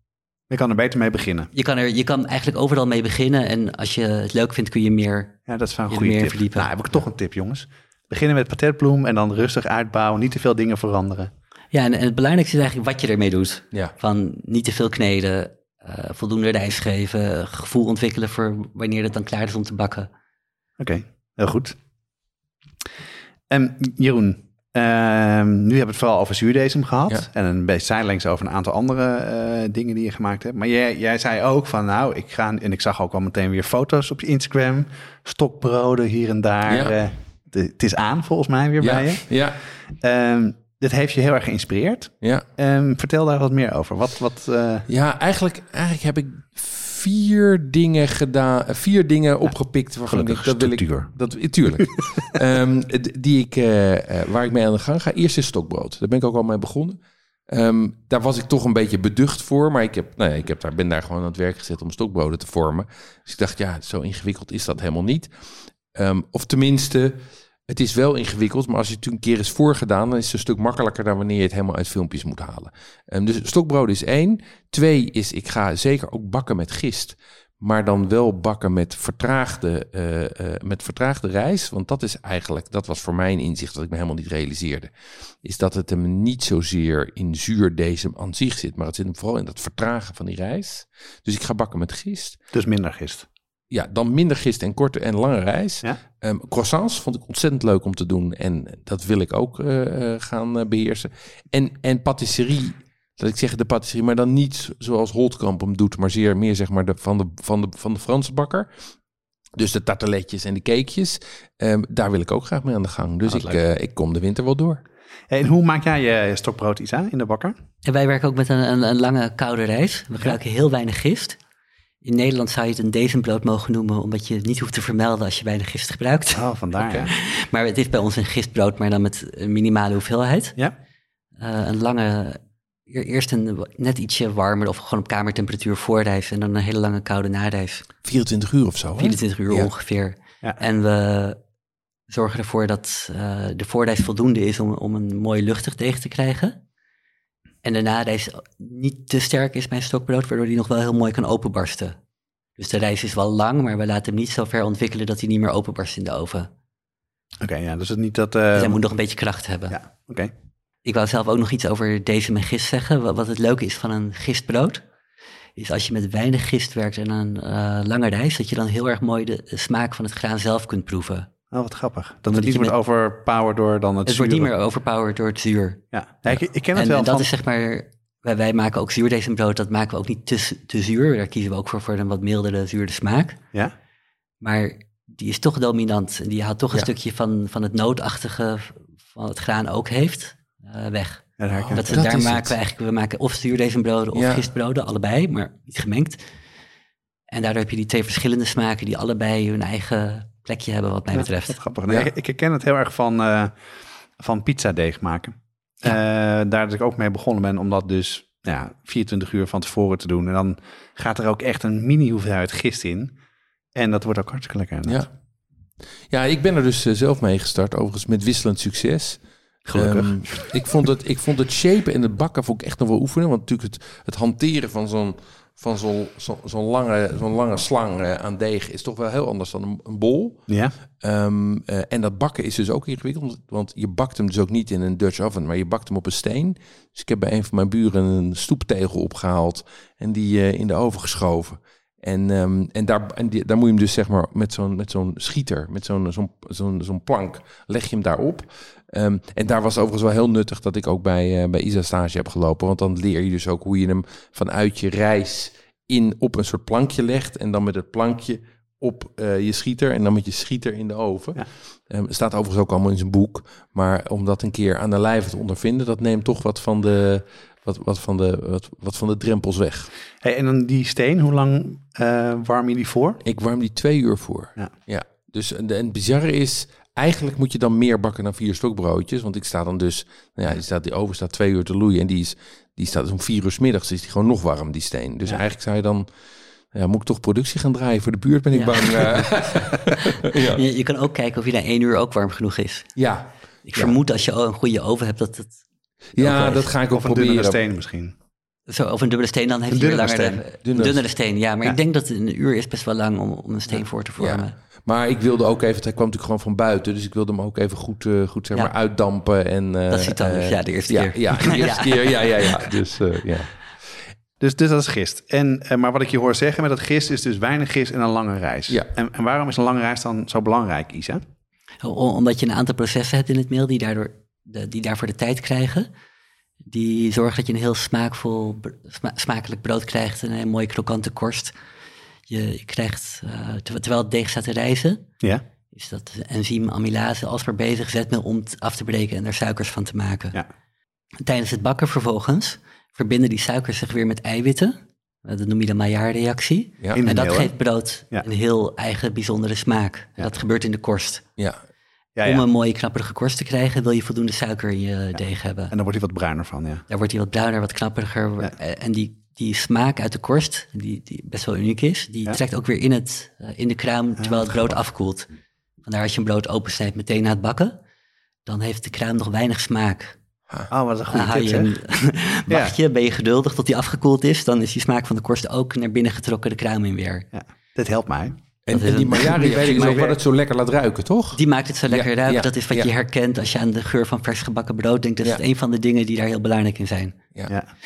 Je kan er beter mee beginnen. je kan, er, je kan eigenlijk overal mee beginnen. En als je het leuk vindt, kun je meer Ja, dat is wel een goede tip. verdiepen. Nou, heb ik toch een tip, jongens. Beginnen met patentbloem en dan rustig uitbouwen. Niet te veel dingen veranderen. Ja, en, en het belangrijkste is eigenlijk wat je ermee doet. Ja. Van niet te veel kneden, eh, voldoende rijst geven, gevoel ontwikkelen voor wanneer het dan klaar is om te bakken. Oké, heel goed. En Jeroen, ehm, nu hebben we het vooral over zuurdesem gehad. Ja. En een beetje zijdelings over een aantal andere eh, dingen die je gemaakt hebt. Maar jij, jij zei ook van nou, ik ga... En ik zag ook al meteen weer foto's op je Instagram. Stokbroden hier en daar. Ja. eh, de- het is aan volgens mij weer Ja, bij je. ja, Ehm, dit heeft je heel erg geïnspireerd. ja. Ehm, vertel daar wat meer over. Wat, wat, eh, Ja, eigenlijk, eigenlijk heb ik vier dingen gedaan, eh, vier dingen opgepikt waarvan ik dat wil ik, dat, tuurlijk, Ehm, d- die ik, eh, eh, waar ik mee aan de gang ga. Eerst is stokbrood. Daar ben ik ook al mee begonnen. Ehm, daar was ik toch een beetje beducht voor. Maar ik, heb, nou ja, ik heb daar, ben daar gewoon aan het werk gezet om stokbroden te vormen. Dus ik dacht, ja, zo ingewikkeld is dat helemaal niet. Ehm, of tenminste, het is wel ingewikkeld. Maar als je het een keer is voorgedaan, dan is het een stuk makkelijker dan wanneer je het helemaal uit filmpjes moet halen. Ehm, dus stokbroden is één. Twee is, ik ga zeker ook bakken met gist. Maar dan wel bakken met vertraagde, eh, met vertraagde rijst. Want dat is eigenlijk, dat was voor mij een inzicht dat ik me helemaal niet realiseerde. Is dat het hem niet zozeer in zuurdesem aan zich zit. Maar het zit hem vooral in dat vertragen van die rijst. Dus ik ga bakken met gist. Dus minder gist. Ja, dan minder gist en korte en lange rijst. Ja? Ehm, croissants vond ik ontzettend leuk om te doen. En dat wil ik ook eh, gaan eh, beheersen. En, en patisserie, dat ik zeg de patisserie, maar dan niet zoals Holtkamp hem doet, maar zeer meer zeg maar de, van, de, van, de, van de Franse bakker. Dus de tarteletjes en de cakejes, ehm, daar wil ik ook graag mee aan de gang. Dus Ah, ik, eh, ik kom de winter wel door. En hoe maak jij je stokbrood, Isa, in de bakker? En wij werken ook met een, een, een lange koude rijst. We gebruiken heel weinig gist. In Nederland zou je het een dezenbrood mogen noemen, omdat je het niet hoeft te vermelden als je weinig gist gebruikt. Oh, vandaar ja. Maar het is bij ons een gistbrood, maar dan met een minimale hoeveelheid. Ja? Eh, een lange, e- eerst een net ietsje warmer of gewoon op kamertemperatuur voorrijst en dan een hele lange koude narijst. 24 uur of zo. hè? 24 uur Ja. ongeveer. Ja. En we zorgen ervoor dat eh, de voorrijst voldoende is om, om een mooi luchtig deeg te krijgen. En de narijst niet te sterk is bij een stokbrood, waardoor die nog wel heel mooi kan openbarsten. Dus de rijst is wel lang, maar we laten hem niet zo ver ontwikkelen dat hij niet meer openbarst in de oven. Oké, ja, dus het niet dat... Dus eh hij moet nog een beetje kracht hebben. Ja, oké. Ik wou zelf ook nog iets over deze met gist zeggen. Wat, het leuke is van een gistbrood, is als je met weinig gist werkt en een eh, lange rijst, dat je dan heel erg mooi de smaak van het graan zelf kunt proeven. Oh, wat grappig. Dat Dat het niet wordt met- overpowered door dan het Het wordt niet meer overpowered door het zuur. Ja, Ja, ik, ik ken het En, wel en dat van... is zeg maar, wij, wij maken ook zuurdesembrood, dat maken we ook niet te, te zuur. Daar kiezen we ook voor, voor een wat mildere zuurde smaak. Ja? Maar die is toch dominant. En die haalt toch een Ja. stukje van, van het noodachtige van het graan ook heeft, eh, weg. Ja, daar herken Dat, daar maken het. we eigenlijk, we maken of zuurdesembroden of Ja. gistbroden, allebei, maar niet gemengd. En daardoor heb je die twee verschillende smaken die allebei hun eigen plekje hebben wat mij betreft. Grappig. Nee, Ja. ik, herken het heel erg van, eh van pizzadeeg maken. Eh, daar dat ik ook mee begonnen ben om dat dus ja, 24 uur van tevoren te doen. En dan gaat er ook echt een mini hoeveelheid gist in. En dat wordt ook hartstikke lekker. inderdaad. Ja. ja, ik ben er dus eh, zelf mee gestart, overigens met wisselend succes. Gelukkig. Ehm, ik, vond het, ik vond het shapen en het bakken vond ik echt nog wel oefenen. Want natuurlijk het, het hanteren van zo'n van zo'n zo, zo'n lange, zo'n lange slang eh, aan deeg is toch wel heel anders dan een, een bol. Ja? Ehm, eh, en dat bakken is dus ook ingewikkeld, want je bakt hem dus ook niet in een Dutch oven, maar je bakt hem op een steen. Dus ik heb bij een van mijn buren een stoeptegel opgehaald en die eh, in de oven geschoven. En, ehm, en, daar, en die, daar moet je hem dus zeg maar met zo'n met zo'n schieter, met zo'n zo'n zo'n zo'n plank, leg je hem daarop. Ehm, en daar was overigens wel heel nuttig dat ik ook bij, eh, bij Isa stage heb gelopen. Want dan leer je dus ook hoe je hem vanuit je reis in, op een soort plankje legt. En dan met het plankje op eh, je schieter en dan met je schieter in de oven. Ja. Ehm, staat overigens ook allemaal in zijn boek. Maar om dat een keer aan de lijve te ondervinden, dat neemt toch wat van de, wat, wat van de, wat, wat van de drempels weg. Hey, en dan die steen, hoe lang eh, warm je die voor? Ik warm die twee uur voor. Ja. ja. Dus en, en het bizarre is, eigenlijk moet je dan meer bakken dan vier stokbroodjes. Want ik sta dan dus, nou ja, die, staat, die oven staat twee uur te loeien. En die, is, die staat dus om vier uur 's middags, is die gewoon nog warm, die steen. Dus Ja. eigenlijk zou je dan, ja, moet ik toch productie gaan draaien voor de buurt, ben ik Ja. bang. eh. ja. Je, je kan ook kijken of je na één uur ook warm genoeg is. ja. Ik Ja. vermoed als je een goede oven hebt, dat het Ja, dat ga ik ook Of een dunnere proberen. steen misschien? Zo, of een dubbele steen, dan heeft Een hij weer dunnere langer... steen. Een Dunnere- dunnere steen, ja. Maar Ja. ik denk dat een uur is best wel lang om, om een steen voor te vormen. Maar ik wilde ook even, hij kwam natuurlijk gewoon van buiten, dus ik wilde hem ook even goed, eh, goed zeg Ja. maar, uitdampen. En, eh, Dat ziet dan, eh, ja, de eerste ja, keer. Ja, de eerste Ja. keer, ja, ja, ja. Dus uh, ja. Dus, dus dat is gist. En, maar wat ik je hoor zeggen met dat gist is dus weinig gist en een lange reis. Ja. En, en waarom is een lange reis dan zo belangrijk, Isa? Omdat je een aantal processen hebt in het meel die, daardoor de, die daarvoor de tijd krijgen. Die zorgen dat je een heel smaakvol, sma- smakelijk brood krijgt en een mooie krokante korst. Je, krijgt, uh, ter, terwijl het deeg staat te rijzen, Ja. is dat enzym amylase alsmaar bezig zetmeel om het af te breken en er suikers van te maken. Ja. Tijdens het bakken vervolgens verbinden die suikers zich weer met eiwitten. Uh, Dat noem je de Maillard-reactie. Ja. En dat geeft brood Ja. een heel eigen bijzondere smaak. Ja. Dat gebeurt in de korst. ja. Ja, Om ja. een mooie knapperige korst te krijgen, wil je voldoende suiker in je deeg hebben. En dan wordt hij wat bruiner van, ja. Daar wordt hij wat bruiner, wat knapperiger. Ja. Eh, En die, die smaak uit de korst, die, die best wel uniek is, die Ja. trekt ook weer in, het, eh, in de kruim terwijl het brood afkoelt. Vandaar als je een brood opensnijdt meteen na het bakken, dan heeft de kruim nog weinig smaak. Oh, wat een Dan goede tip, je wacht je, ben je geduldig tot die afgekoeld is, dan is die smaak van de korst ook naar binnen getrokken de kruim in weer. Ja, dit helpt mij. En, die een- Maillard-reactie is ook wat het zo lekker laat ruiken, toch? Die maakt het zo lekker Ja, ruiken. ja, dat is wat ja. je herkent als je aan de geur van vers gebakken brood denkt. Dat Ja. is een van de dingen die daar heel belangrijk in zijn. Ja. Ja.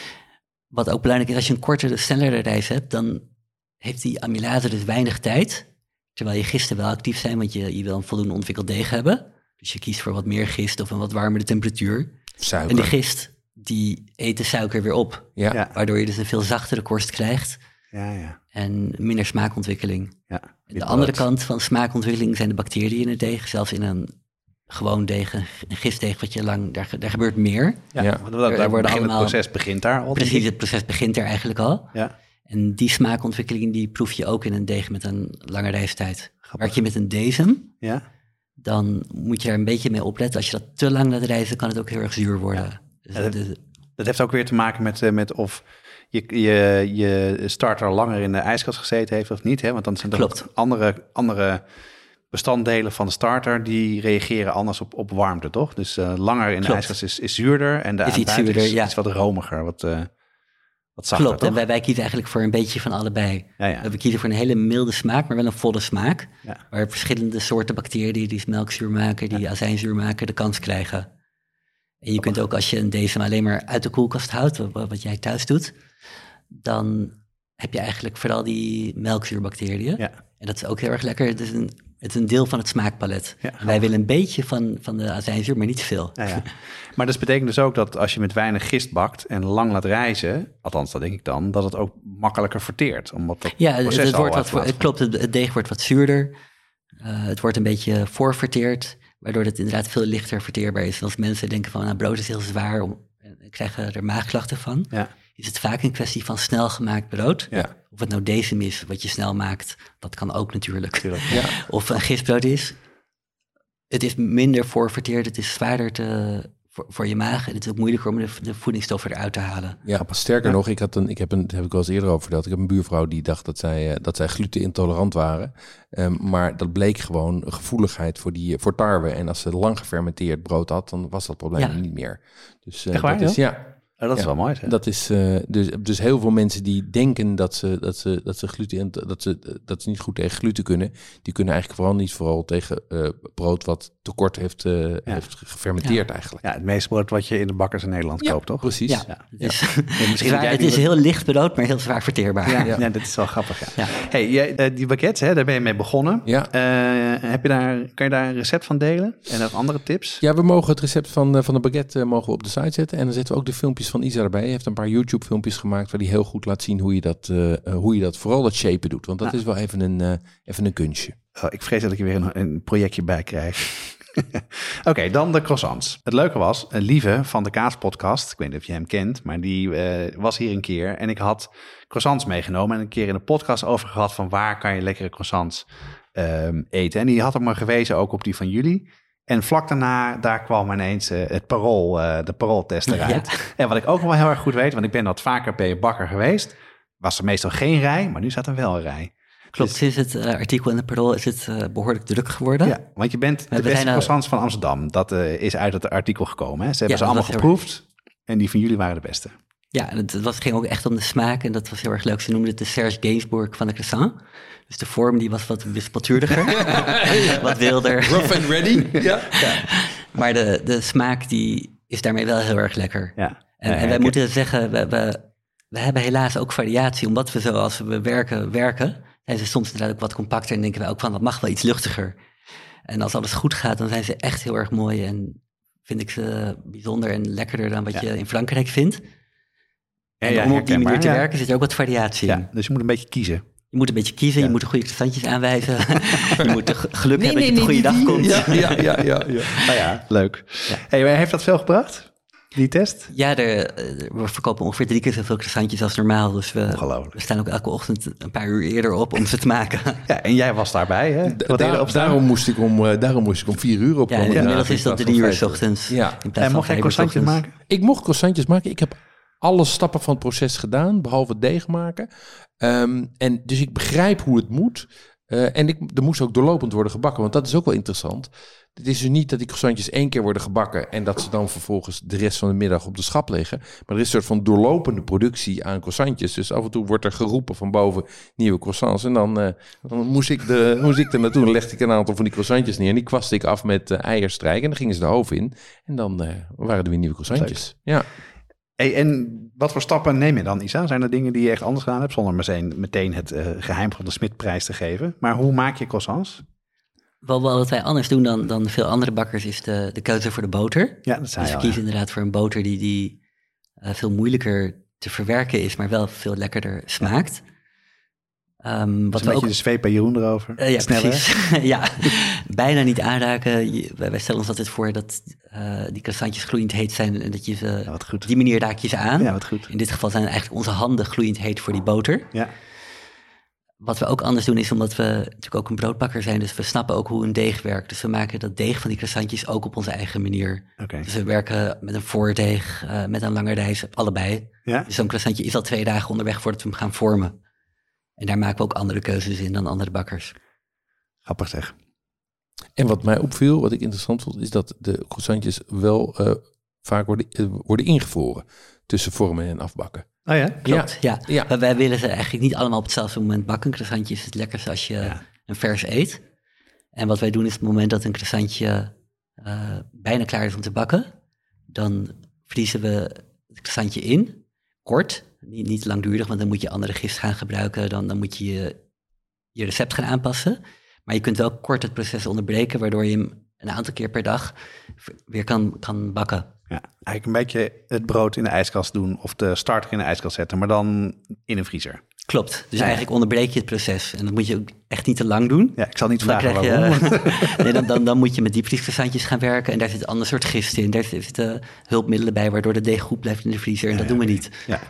Wat ook belangrijk is, als je een kortere, snellere reis hebt, dan heeft die amylase dus weinig tijd. Terwijl je gisten wel actief zijn, want je, je wil een voldoende ontwikkeld deeg hebben. Dus je kiest voor wat meer gist of een wat warmere temperatuur. Suiker. En die gist, die eet de suiker weer op. ja. Ja. Waardoor je dus een veel zachtere korst krijgt Ja, ja. en minder smaakontwikkeling. ja. De andere kant van smaakontwikkeling zijn de bacteriën in het deeg. Zelfs in een gewoon deeg, een gistdeeg wat je lang, daar, ge- daar gebeurt meer. Ja, Ja. want dat, Er daar worden allemaal- het proces begint daar al. Precies, het proces begint er eigenlijk al. Ja. En die smaakontwikkeling die proef je ook in een deeg met een lange reistijd. Werk je met een dezem, Ja. dan moet je daar een beetje mee opletten. Als je dat te lang laat rijzen, kan het ook heel erg zuur worden. Dus dat- de- Dat heeft ook weer te maken met, eh, met of je, je, je starter langer in de ijskast gezeten heeft of niet. Hè? Want dan zijn er Klopt. andere, andere bestanddelen van de starter die reageren anders op, op warmte, toch? Dus eh, langer in de ijskast is, is zuurder en de Is iets zuurder, is, ja. is wat romiger, wat, eh wat zachter, klopt, en wij, wij kiezen eigenlijk voor een beetje van allebei. Ja, ja. We kiezen voor een hele milde smaak, maar wel een volle smaak. Waar verschillende soorten bacteriën die melkzuur maken, die azijnzuur maken, de kans krijgen. En je kunt ook als je een deze alleen maar uit de koelkast houdt, wat, wat jij thuis doet, dan heb je eigenlijk vooral die melkzuurbacteriën. Ja. En dat is ook heel erg lekker. Het is een, het is een deel van het smaakpalet. Ja, wij willen een beetje van, van de azijnzuur, maar niet te veel. Ja, ja. Maar dat betekent dus ook dat als je met weinig gist bakt en lang laat rijzen, althans dat denk ik dan, dat het ook makkelijker verteert. Omdat dat Ja, het, wordt wat, het klopt, het, deeg wordt wat zuurder. Eh, het wordt een beetje voorverteerd, waardoor het inderdaad veel lichter verteerbaar is. En als mensen denken van, nou, brood is heel zwaar om, en krijgen er maagklachten van, Ja. Is het vaak een kwestie van snel gemaakt brood. Ja. Of het nou deze is, wat je snel maakt, dat kan ook natuurlijk. Natuurlijk. Ja. Of een gistbrood is. Het is minder voorverteerd, het is zwaarder te, voor, voor je maag en het is ook moeilijker om de, de voedingsstoffen eruit te halen. Ja, sterker nog, ik had een, ik heb een, dat heb ik wel eens eerder over verteld. Ik heb een buurvrouw die dacht dat zij, eh, dat zij glutenintolerant waren. Ehm, maar dat bleek gewoon een gevoeligheid voor, die, voor tarwe. En als ze lang gefermenteerd brood had, dan was dat probleem Ja. niet meer. Dus eh, Echt waar, dat is, ja, dat is Ja. wel mooi. Dat is eh, dus, dus heel veel mensen die denken dat ze, dat ze, dat ze gluten, dat ze, dat ze niet goed tegen gluten kunnen, die kunnen eigenlijk vooral niet vooral tegen eh, brood wat tekort heeft, eh, heeft gefermenteerd eigenlijk. Ja, het meeste brood wat je in de bakkers in Nederland Ja, koopt, toch? Precies. Ja, Ja. het is, misschien dat het is wat- heel licht brood, maar heel zwaar verteerbaar. Ja, Ja. ja. dit is wel grappig. Ja. Ja. Hey, jij, die baguette, hè, daar ben je mee begonnen. Ja. Eh, heb je daar, kan je daar een recept van delen? En nog andere tips? Ja, we mogen het recept van, van de baguette mogen we op de site zetten. En dan zetten we ook de filmpjes van Isa erbij. Hij heeft een paar YouTube-filmpjes gemaakt waar hij heel goed laat zien hoe je dat, eh, eh, hoe je dat vooral dat shapen doet. Want dat is wel even een, eh, even een kunstje. Oh, ik vrees dat ik er weer een, een projectje bij krijg. Oké, dan de croissants. Het leuke was, een Lieve van de Kaaspodcast, ik weet niet of je hem kent, maar die was hier een keer en ik had croissants meegenomen en een keer in de podcast over gehad van waar kan je lekkere croissants ehm, eten. En die had ook maar gewezen ook op die van jullie. En vlak daarna, daar kwam ineens eh, het parool, eh, de parooltest eruit. En wat ik ook wel heel erg goed weet, want ik ben wat vaker bij je bakker geweest, was er meestal geen rij, maar nu staat er wel een rij. Klopt, sinds het eh, artikel in de Parool is het eh, behoorlijk druk geworden. Ja, want je bent de beste croissants van Amsterdam. Dat is uit het artikel gekomen. Hè? Ze hebben Ja, ze allemaal dat geproefd. En die van jullie waren de beste. Ja, het, het was, ging ook echt om de smaak en dat was heel erg leuk. Ze noemden het de Serge Gainsbourg van de croissant. Dus de vorm die was wat wispelturiger, wat wilder. Rough and ready. ja. Maar de, de smaak die is daarmee wel heel erg lekker. Ja. En, Ja, en wij moeten zeggen, we, we, we hebben helaas ook variatie. Omdat we zo als we werken, werken, zijn ze soms inderdaad ook wat compacter. En denken wij ook van, dat mag wel iets luchtiger. En als alles goed gaat, dan zijn ze echt heel erg mooi. En vind ik ze bijzonder en lekkerder dan wat Ja. je in Frankrijk vindt. En ja, om op die manier te ja. werken zit er ook wat variatie in. Ja, dus je moet een beetje kiezen. Je moet een beetje kiezen, Ja. je moet de goede croissantjes aanwijzen. je moet geluk Nee, hebben dat je op de goede nee, dag komt. Ja, ja, ja, ja. ja. Nou ja, leuk. Hey, maar heeft dat veel gebracht? die test? Ja, er, eh, we verkopen ongeveer drie keer zoveel croissantjes als normaal. Dus we, staan ook elke ochtend een paar uur eerder op om ze te maken. Ja, en jij was daarbij, hè? Wat daar- daarom, moest ik om, eh, daarom moest ik om vier uur Ja, opkomen. en inmiddels in is dat plaats drie uur s ochtends. Ja. in plaats En van mocht jij croissantjes maken? Ik mocht croissantjes maken. Ik heb alle stappen van het proces gedaan, behalve het deeg maken. Ehm, en dus ik begrijp hoe het moet. Eh, en ik, er moest ook doorlopend worden gebakken, want dat is ook wel interessant. Het is dus niet dat die croissantjes één keer worden gebakken en dat ze dan vervolgens de rest van de middag op de schap liggen. Maar er is een soort van doorlopende productie aan croissantjes. Dus af en toe wordt er geroepen van boven nieuwe croissants. En dan, eh, dan moest, ik de, moest ik er naartoe. Dan legde ik een aantal van die croissantjes neer. En die kwaste ik af met eh, eierstrijk. En dan gingen ze de hoofd in. En dan waren er weer nieuwe croissantjes. Ja. Hey, en wat voor stappen neem je dan, Isa? Zijn er dingen die je echt anders gedaan hebt, zonder meteen, meteen het eh, geheim van de Smitprijs te geven? Maar hoe maak je croissants? Wel, wel wat wij anders doen dan, dan veel andere bakkers is de, de keuze voor de boter. Ja, dat zei Dus we kiezen inderdaad voor een boter die, die eh, veel moeilijker te verwerken is, maar wel veel lekkerder smaakt. Ehm, Wat we beetje ook de zweep bij Jeroen erover. Eh, ja, Sneller. precies. ja, bijna niet aanraken. Je- wij, stellen ons altijd voor dat eh, die croissantjes gloeiend heet zijn en dat je ze... Ja, wat goed. Op die manier raak je ze aan. Ja, wat goed. In dit geval zijn eigenlijk onze handen gloeiend heet voor die boter. Ja. Wat we ook anders doen is omdat we natuurlijk ook een broodbakker zijn, dus we snappen ook hoe een deeg werkt. Dus we maken dat deeg van die croissantjes ook op onze eigen manier. Dus we werken met een voordeeg, eh, met een lange reis, allebei. Ja? Dus zo'n croissantje is al twee dagen onderweg voordat we hem gaan vormen. En daar maken we ook andere keuzes in dan andere bakkers. Grappig zeg. En wat mij opviel, wat ik interessant vond, is dat de croissantjes wel eh, vaak worden, eh, worden ingevroren tussen vormen en afbakken. Oh ja? Klopt, ja. Ja. Maar wij willen ze eigenlijk niet allemaal op hetzelfde moment bakken. Een croissantje is het lekkerste als je Ja. een vers eet. En wat wij doen is op het moment dat een croissantje eh, bijna klaar is om te bakken, dan vriezen we het croissantje in, kort, niet, niet langdurig, want dan moet je andere gist gaan gebruiken, dan, dan moet je, je je recept gaan aanpassen. Maar je kunt wel kort het proces onderbreken, waardoor je hem een aantal keer per dag weer kan, kan bakken. Ja, eigenlijk een beetje het brood in de ijskast doen of de starter in de ijskast zetten, maar dan in een vriezer. Klopt. Dus Ja. eigenlijk onderbreek je het proces. En dat moet je ook echt niet te lang doen. Ja, ik zal niet vragen waarom. je, nee, dan, dan, dan moet je met diepvriescroissantjes gaan werken. En daar zit een ander soort gist in. Daar zitten hulpmiddelen bij, waardoor de deeg goed blijft in de vriezer. En dat doen we niet. Ja.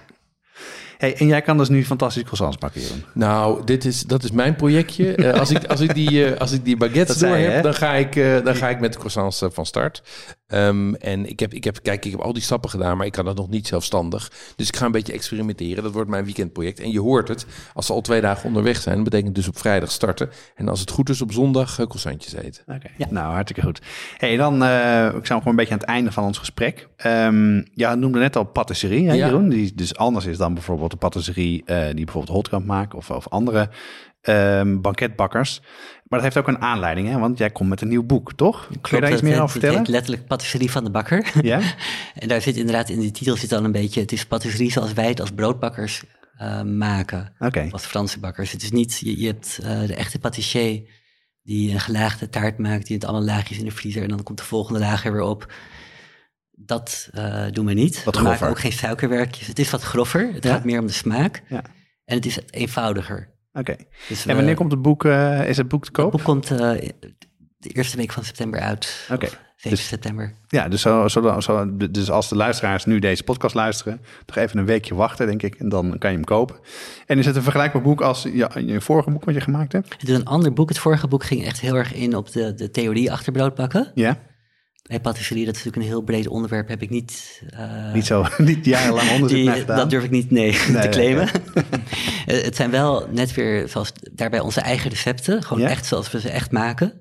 Hey, en jij kan dus nu fantastische croissants bakken, Jeroen. Nou, dit is, dat is mijn projectje. Eh, als, ik, als, ik die, eh, als ik die baguettes door heb, dan ga, ik, eh, dan ga ik met de croissants van start. Ehm, en ik heb, ik heb, kijk, ik heb al die stappen gedaan, maar ik kan dat nog niet zelfstandig. Dus ik ga een beetje experimenteren. Dat wordt mijn weekendproject. En je hoort het, als ze al twee dagen onderweg zijn, dat betekent dus op vrijdag starten. En als het goed is, op zondag uh, croissantjes eten. Oké, nou hartstikke goed. Hey, dan, uh, ik zou gewoon een beetje aan het einde van ons gesprek. Um, ja, noemde net al patisserie, hè, Ja. Jeroen? Die dus anders is dan bijvoorbeeld de patisserie uh, die bijvoorbeeld Holtkamp maakt of, of andere um, banketbakkers. Maar dat heeft ook een aanleiding, hè? want jij komt met een nieuw boek, toch? Kun je daar iets het, meer over het vertellen? heet letterlijk patisserie van de bakker. Ja? en daar zit inderdaad in de titel zit al een beetje... het is patisserie zoals wij het als broodbakkers uh, maken. Oké. Als Franse bakkers. Het is niet... Je, je hebt uh, de echte patissier die een gelaagde taart maakt... die het allemaal laagjes in de vriezer... en dan komt de volgende laag er weer op. Dat uh, doen we niet. Wat we grover. maken ook geen suikerwerkjes. Het is wat groffer. Het Ja? gaat meer om de smaak. Ja. En het is eenvoudiger. Oké. Dus En wanneer komt het boek, uh, is het boek te koop? Het boek komt uh, de eerste week van september uit. Oké. 7 Dus- september. Ja, dus, zo, zo, zo, dus als de luisteraars nu deze podcast luisteren, toch even een weekje wachten, denk ik, en dan kan je hem kopen. En is het een vergelijkbaar boek als je, je vorige boek wat je gemaakt hebt? Het is een ander boek. Het vorige boek ging echt heel erg in op de, de theorie achter broodbakken. Ja, Bij patisserie, dat is natuurlijk een heel breed onderwerp, heb ik niet... eh, niet zo, niet jarenlang onderzoek naar gedaan. Dat durf ik niet nee, Nee, te claimen. Eh, het zijn wel net weer, zoals daarbij onze eigen recepten. Gewoon Ja. echt zoals we ze echt maken.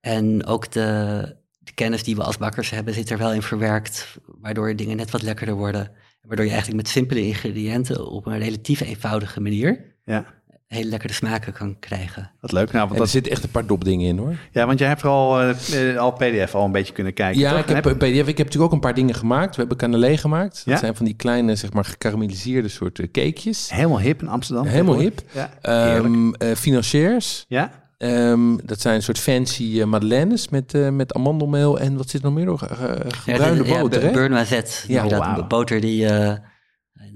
En ook de, de kennis die we als bakkers hebben, zit er wel in verwerkt. Waardoor dingen net wat lekkerder worden. Waardoor je eigenlijk met simpele ingrediënten op een relatief eenvoudige manier Ja, hele lekkere smaken kan krijgen. wat leuk. Nou, want En er dat, zitten echt een paar dopdingen in hoor. ja, want jij hebt er al, eh, al PDF al een beetje kunnen kijken. Ja, toch? ik heb, PDF, ik heb natuurlijk ook een paar dingen gemaakt. We hebben cannelé gemaakt. Dat Ja? zijn van die kleine, zeg maar, gekarameliseerde soort cakejes. Helemaal hip in Amsterdam. Helemaal hip. Ja. Ehm eh, financiers. ja? Ehm, dat zijn een soort fancy eh, madeleines met, eh, met amandelmeel en wat zit er nog meer? nog? Eh, gebruinde ja, boter, de- hè? Ja, oh, boter die...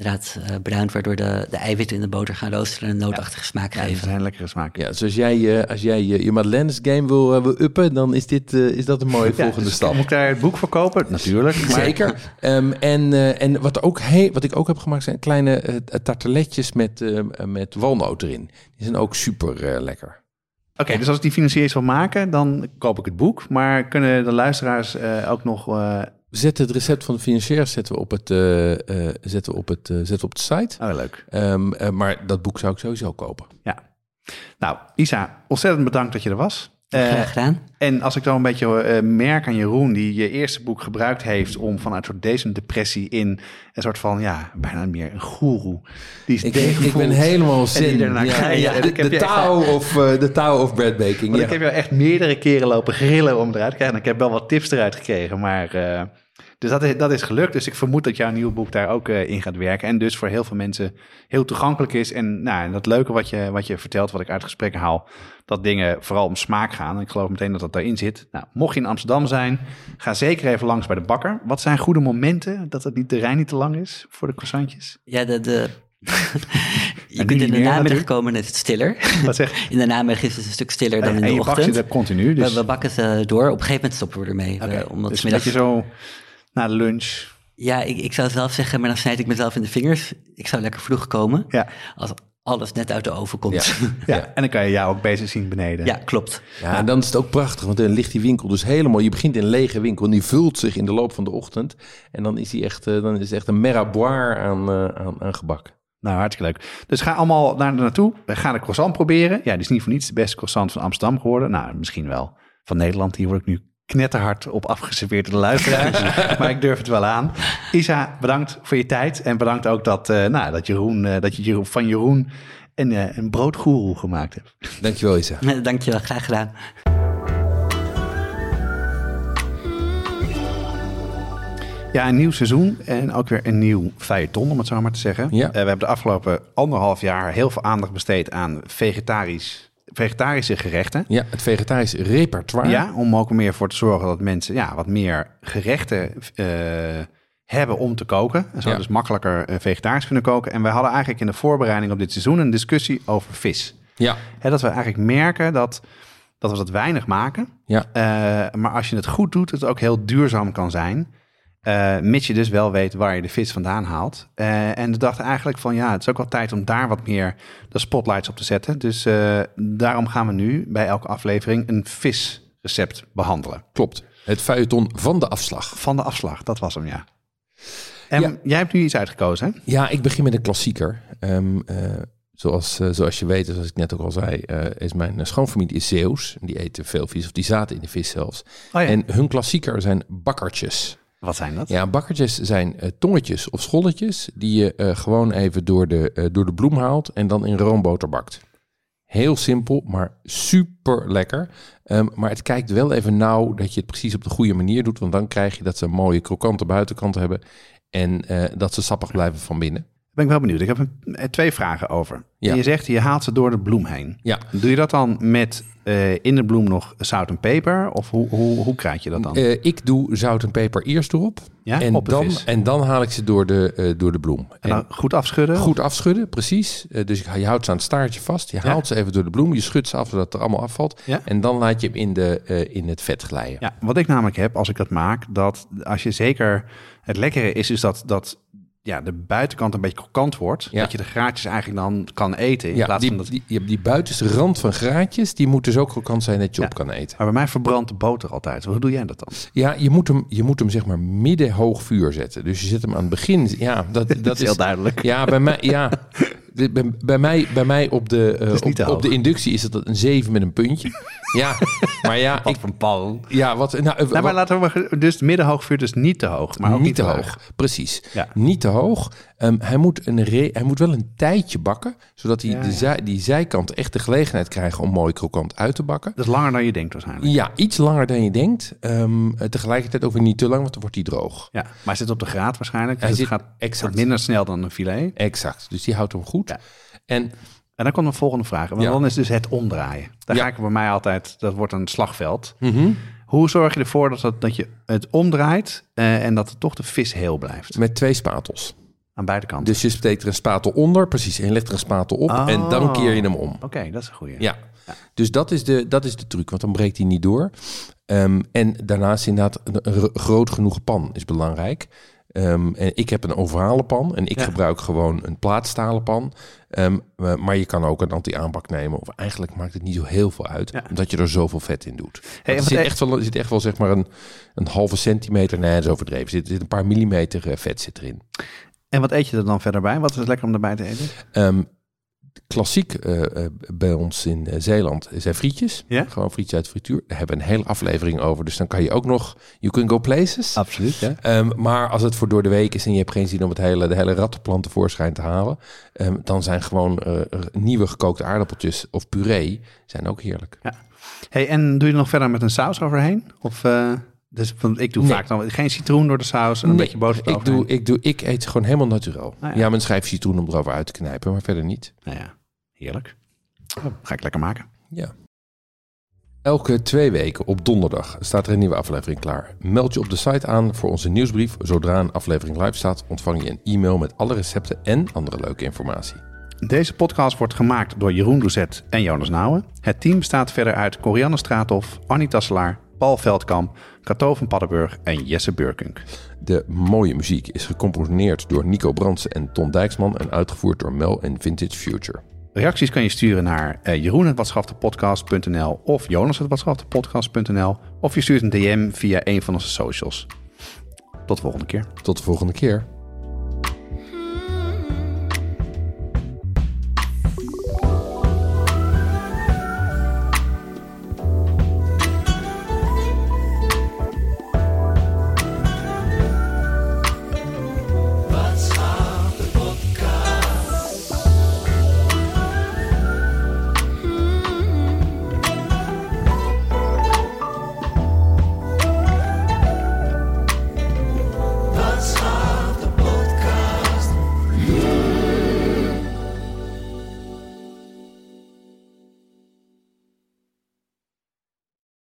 eh, inderdaad uh, bruin, waardoor de, de eiwitten in de boter gaan roosteren en een nootachtige smaak Ja, geven. dat is een lekkere smaak. Ja, dus als jij, eh, als jij je, je Madeleines game wil, eh, wil uppen, dan is, dit, eh, is dat een mooie Ja, volgende dus stap. Moet ik daar het boek voor kopen? Natuurlijk. maar- Zeker. Ehm, en eh, en wat, ook he- wat ik ook heb gemaakt zijn kleine tarteletjes met, eh, met walnoot erin. Die zijn ook super lekker. Oké, dus als ik die financier wil maken, dan koop ik het boek. Maar kunnen de luisteraars eh, ook nog... eh, We zetten het recept van de financier zetten we op, het, eh, eh, zetten we op, het, zetten we op de site. Oh, leuk. Ehm, eh, maar dat boek zou ik sowieso kopen. Ja. Nou, Isa, ontzettend bedankt dat je er was. Graag gedaan. en als ik dan een beetje eh, merk aan Jeroen, die je eerste boek gebruikt heeft om vanuit een soort deze depressie in een soort van, ja, bijna meer een goeroe. Die is Ik, ik ben helemaal zin. Ja, ja, de, ik heb de, echt- touw of, de touw of breadbaking. Ik heb jou echt meerdere keren lopen grillen om eruit te krijgen. En ik heb wel wat tips eruit gekregen, maar... eh, dus dat is, dat is gelukt. Dus ik vermoed dat jouw nieuwe boek daar ook eh, in gaat werken. En dus voor heel veel mensen heel toegankelijk is. En nou, en dat leuke wat je, wat je vertelt, wat ik uit gesprekken haal... dat dingen vooral om smaak gaan. En ik geloof meteen dat dat daarin zit. Nou, mocht je in Amsterdam zijn, ga zeker even langs bij de bakker. Wat zijn goede momenten dat het niet, de rij niet te lang is voor de croissantjes? Ja, de, de... je kunt in de namiddag komen en is het stiller. Wat zeg je? In de namiddag is het een stuk stiller dan in en de je bakt ochtend. ze er continu. Dus, We, we bakken ze door. Op een gegeven moment stoppen we ermee. Oké, We- omdat dus middags- zo na de lunch. Ja, ik, ik zou zelf zeggen, maar dan snijd ik mezelf in de vingers. Ik zou lekker vroeg komen. Ja. Als alles net uit de oven komt. Ja. Ja, Ja, en dan kan je jou ook bezig zien beneden. klopt. Ja, en dan is het ook prachtig, want dan ligt die winkel dus helemaal... Je begint in een lege winkel en die vult zich in de loop van de ochtend. En dan is, die echt, eh, dan is het echt een meraboir aan, eh, aan, aan gebak. Nou, hartstikke leuk. Dus ga allemaal daar naartoe. We gaan de croissant proberen. Ja, die is niet voor niets de beste croissant van Amsterdam geworden. Nou, misschien wel van Nederland. Hier word ik nu knetterhard op afgeserveerd door de luisteraars. maar ik durf het wel aan. Isa, bedankt voor je tijd. En bedankt ook dat, eh, nou, dat, Jeroen, eh, dat je Jeroen, van Jeroen een, eh, een broodgoeroe gemaakt hebt. Dankjewel, Isa. Dankjewel, graag gedaan. Ja, een nieuw seizoen en ook weer een nieuw feuilleton, om het zo maar te zeggen. Ja. Eh, we hebben de afgelopen anderhalf jaar heel veel aandacht besteed aan vegetarisch, vegetarische gerechten. Ja, het vegetarisch repertoire. Ja, om ook meer voor te zorgen dat mensen ja, wat meer gerechten eh, hebben om te koken. En zo Ja. dus makkelijker eh, vegetarisch kunnen koken. En wij hadden eigenlijk in de voorbereiding op dit seizoen een discussie over vis. Ja, Hè, dat we eigenlijk merken dat, dat we dat weinig maken. ja. Eh, maar als je het goed doet, het ook heel duurzaam kan zijn. Eh mits je dus wel weet waar je de vis vandaan haalt. Eh, en we dachten eigenlijk van ja, het is ook wel tijd om daar wat meer de spotlights op te zetten. Dus eh, daarom gaan we nu bij elke aflevering een visrecept behandelen. klopt. Het feuilleton van de afslag. Van de afslag, dat was hem ja. En Ja. jij hebt nu iets uitgekozen hè? Ja, ik begin met een klassieker. Ehm, eh, zoals, zoals je weet, zoals ik net ook al zei, is mijn schoonfamilie is Zeeuws. Die eten veel vis, of die zaten in de vis zelfs. Oh ja. En hun klassieker zijn bakkertjes. Wat zijn dat? Ja, bakkertjes zijn eh, tongetjes of scholletjes die je eh, gewoon even door de, eh, door de bloem haalt en dan in roomboter bakt. Heel simpel, maar super lekker. Ehm, maar het kijkt wel even nauw dat je het precies op de goede manier doet, want dan krijg je dat ze een mooie krokante buitenkant hebben en dat ze sappig blijven van binnen. Ben ik wel benieuwd. Ik heb een, eh, twee vragen over. Ja. Je zegt je haalt ze door de bloem heen. Ja, Doe je dat dan met eh, in de bloem nog zout en peper? Of hoe, hoe, hoe krijg je dat dan? Eh, ik doe zout en peper eerst erop ja, en, op dan, vis. en dan haal ik ze door de, door de bloem. En dan goed afschudden? Goed afschudden, precies. Dus je houdt ze aan het staartje vast. Je Ja. haalt ze even door de bloem. Je schudt ze af zodat het er allemaal afvalt. Ja. En dan laat je hem in, de, in het vet glijden. Ja, wat ik namelijk heb als ik dat maak, dat als je zeker... Het lekkere is dus dat, dat ja, de buitenkant een beetje krokant wordt. Ja. Dat je de graatjes eigenlijk dan kan eten. In Ja, plaats die, van dat... die, je hebt die buitenste rand van graatjes, die moet dus ook krokant zijn dat je Ja. op kan eten. Maar bij mij verbrandt de boter altijd. Hoe doe jij dat dan? Ja, je moet hem, je moet hem zeg maar midden hoog vuur zetten. Dus je zet hem aan het begin. Ja, dat, dat is heel duidelijk. Ja, bij mij, ja. Bij, bij mij, bij mij op, de, eh, op, op hoog. de inductie is het een 7 met een puntje. Ja, maar ja, ik, van Paul. ja wat, nou, eh, Nou, maar wat- laten we maar, dus middenhoog vuur, dus niet te hoog. Maar ook niet te laag. hoog, precies. Ja. Niet te hoog. Ehm, hij, moet een re- hij moet wel een tijdje bakken, zodat hij Ja, de zij- die zijkant echt de gelegenheid krijgen om mooi krokant uit te bakken. Dat is langer dan je denkt waarschijnlijk. Ja, iets langer dan je denkt. Ehm, eh, tegelijkertijd ook weer niet te lang, want dan wordt hij droog. Ja, maar hij zit op de graad waarschijnlijk. Dus Hij het zit- gaat exact. minder snel dan een filet. Exact, dus die houdt hem goed. Ja. En En dan komt een volgende vraag. Want Ja. dan is dus het omdraaien. Daar Ja. ga ik bij mij altijd, dat wordt een slagveld. mhm, Hoe zorg je ervoor dat, dat, dat je het omdraait eh, en dat er toch de vis heel blijft? met twee spatels. Aan beide kanten. Dus je steekt er een spatel onder, precies. En je legt er een spatel op en dan Oh. keer je hem om. Oké, dat is een goeie. Ja, dus dat is, de, dat is de truc, want dan breekt hij niet door. Ehm, en daarnaast inderdaad een, een ro- groot genoeg pan is belangrijk. Ehm, en ik heb een ovale pan en ik Ja. gebruik gewoon een plaatstalen pan. Ehm, eh, maar je kan ook een anti-aanbak nemen. Of eigenlijk maakt het niet zo heel veel uit, Ja. omdat je er zoveel vet in doet. Hey, er zit e- echt wel, er zit echt wel zeg maar een, een halve centimeter, nee, dat is overdreven. Er zit, zit een paar millimeter eh, vet zit erin. En wat eet je er dan verder bij? Wat is lekker om erbij te eten? Ehm, klassiek eh, eh, bij ons in eh, Zeeland zijn frietjes. Ja? Gewoon frietjes uit frituur. Daar hebben we een hele aflevering over. Dus dan kan je ook nog... You can go places. Absoluut, ja. Ehm, maar als het voor door de week is en je hebt geen zin om het hele, de hele rattenplan tevoorschijn te halen... ehm, dan zijn gewoon nieuwe gekookte aardappeltjes of puree zijn ook heerlijk. Hey, en doe je er nog verder met een saus overheen? Of, dus, ik doe Nee. vaak dan geen citroen door de saus en een Nee, beetje boter ik doe, ik doe, ik eet gewoon helemaal natuurlijk. Ah, ja. ja. mijn schijf citroen om erover uit te knijpen, maar verder niet. Nou ja, heerlijk. Oh, ga ik lekker maken. Ja. Elke twee weken op donderdag staat er een nieuwe aflevering klaar. Meld je op de site aan voor onze nieuwsbrief. Zodra een aflevering live staat, ontvang je een e-mail met alle recepten en andere leuke informatie. Deze podcast wordt gemaakt door Jeroen Doezet en Jonas Nouwen. Het team bestaat verder uit Corianne Straathof, Annie Tasselaar, Paul Veldkamp, Cato van Paddenburg en Jesse Beurkunk. De mooie muziek is gecomponeerd door Nico Brandsen en Ton Dijksman en uitgevoerd door Mel en Vintage Future. Reacties kan je sturen naar uh, jeroen.watschaftepodcast.nl of jonas.watschaftepodcast.nl of je stuurt een DM via een van onze socials. Tot de volgende keer. Tot de volgende keer.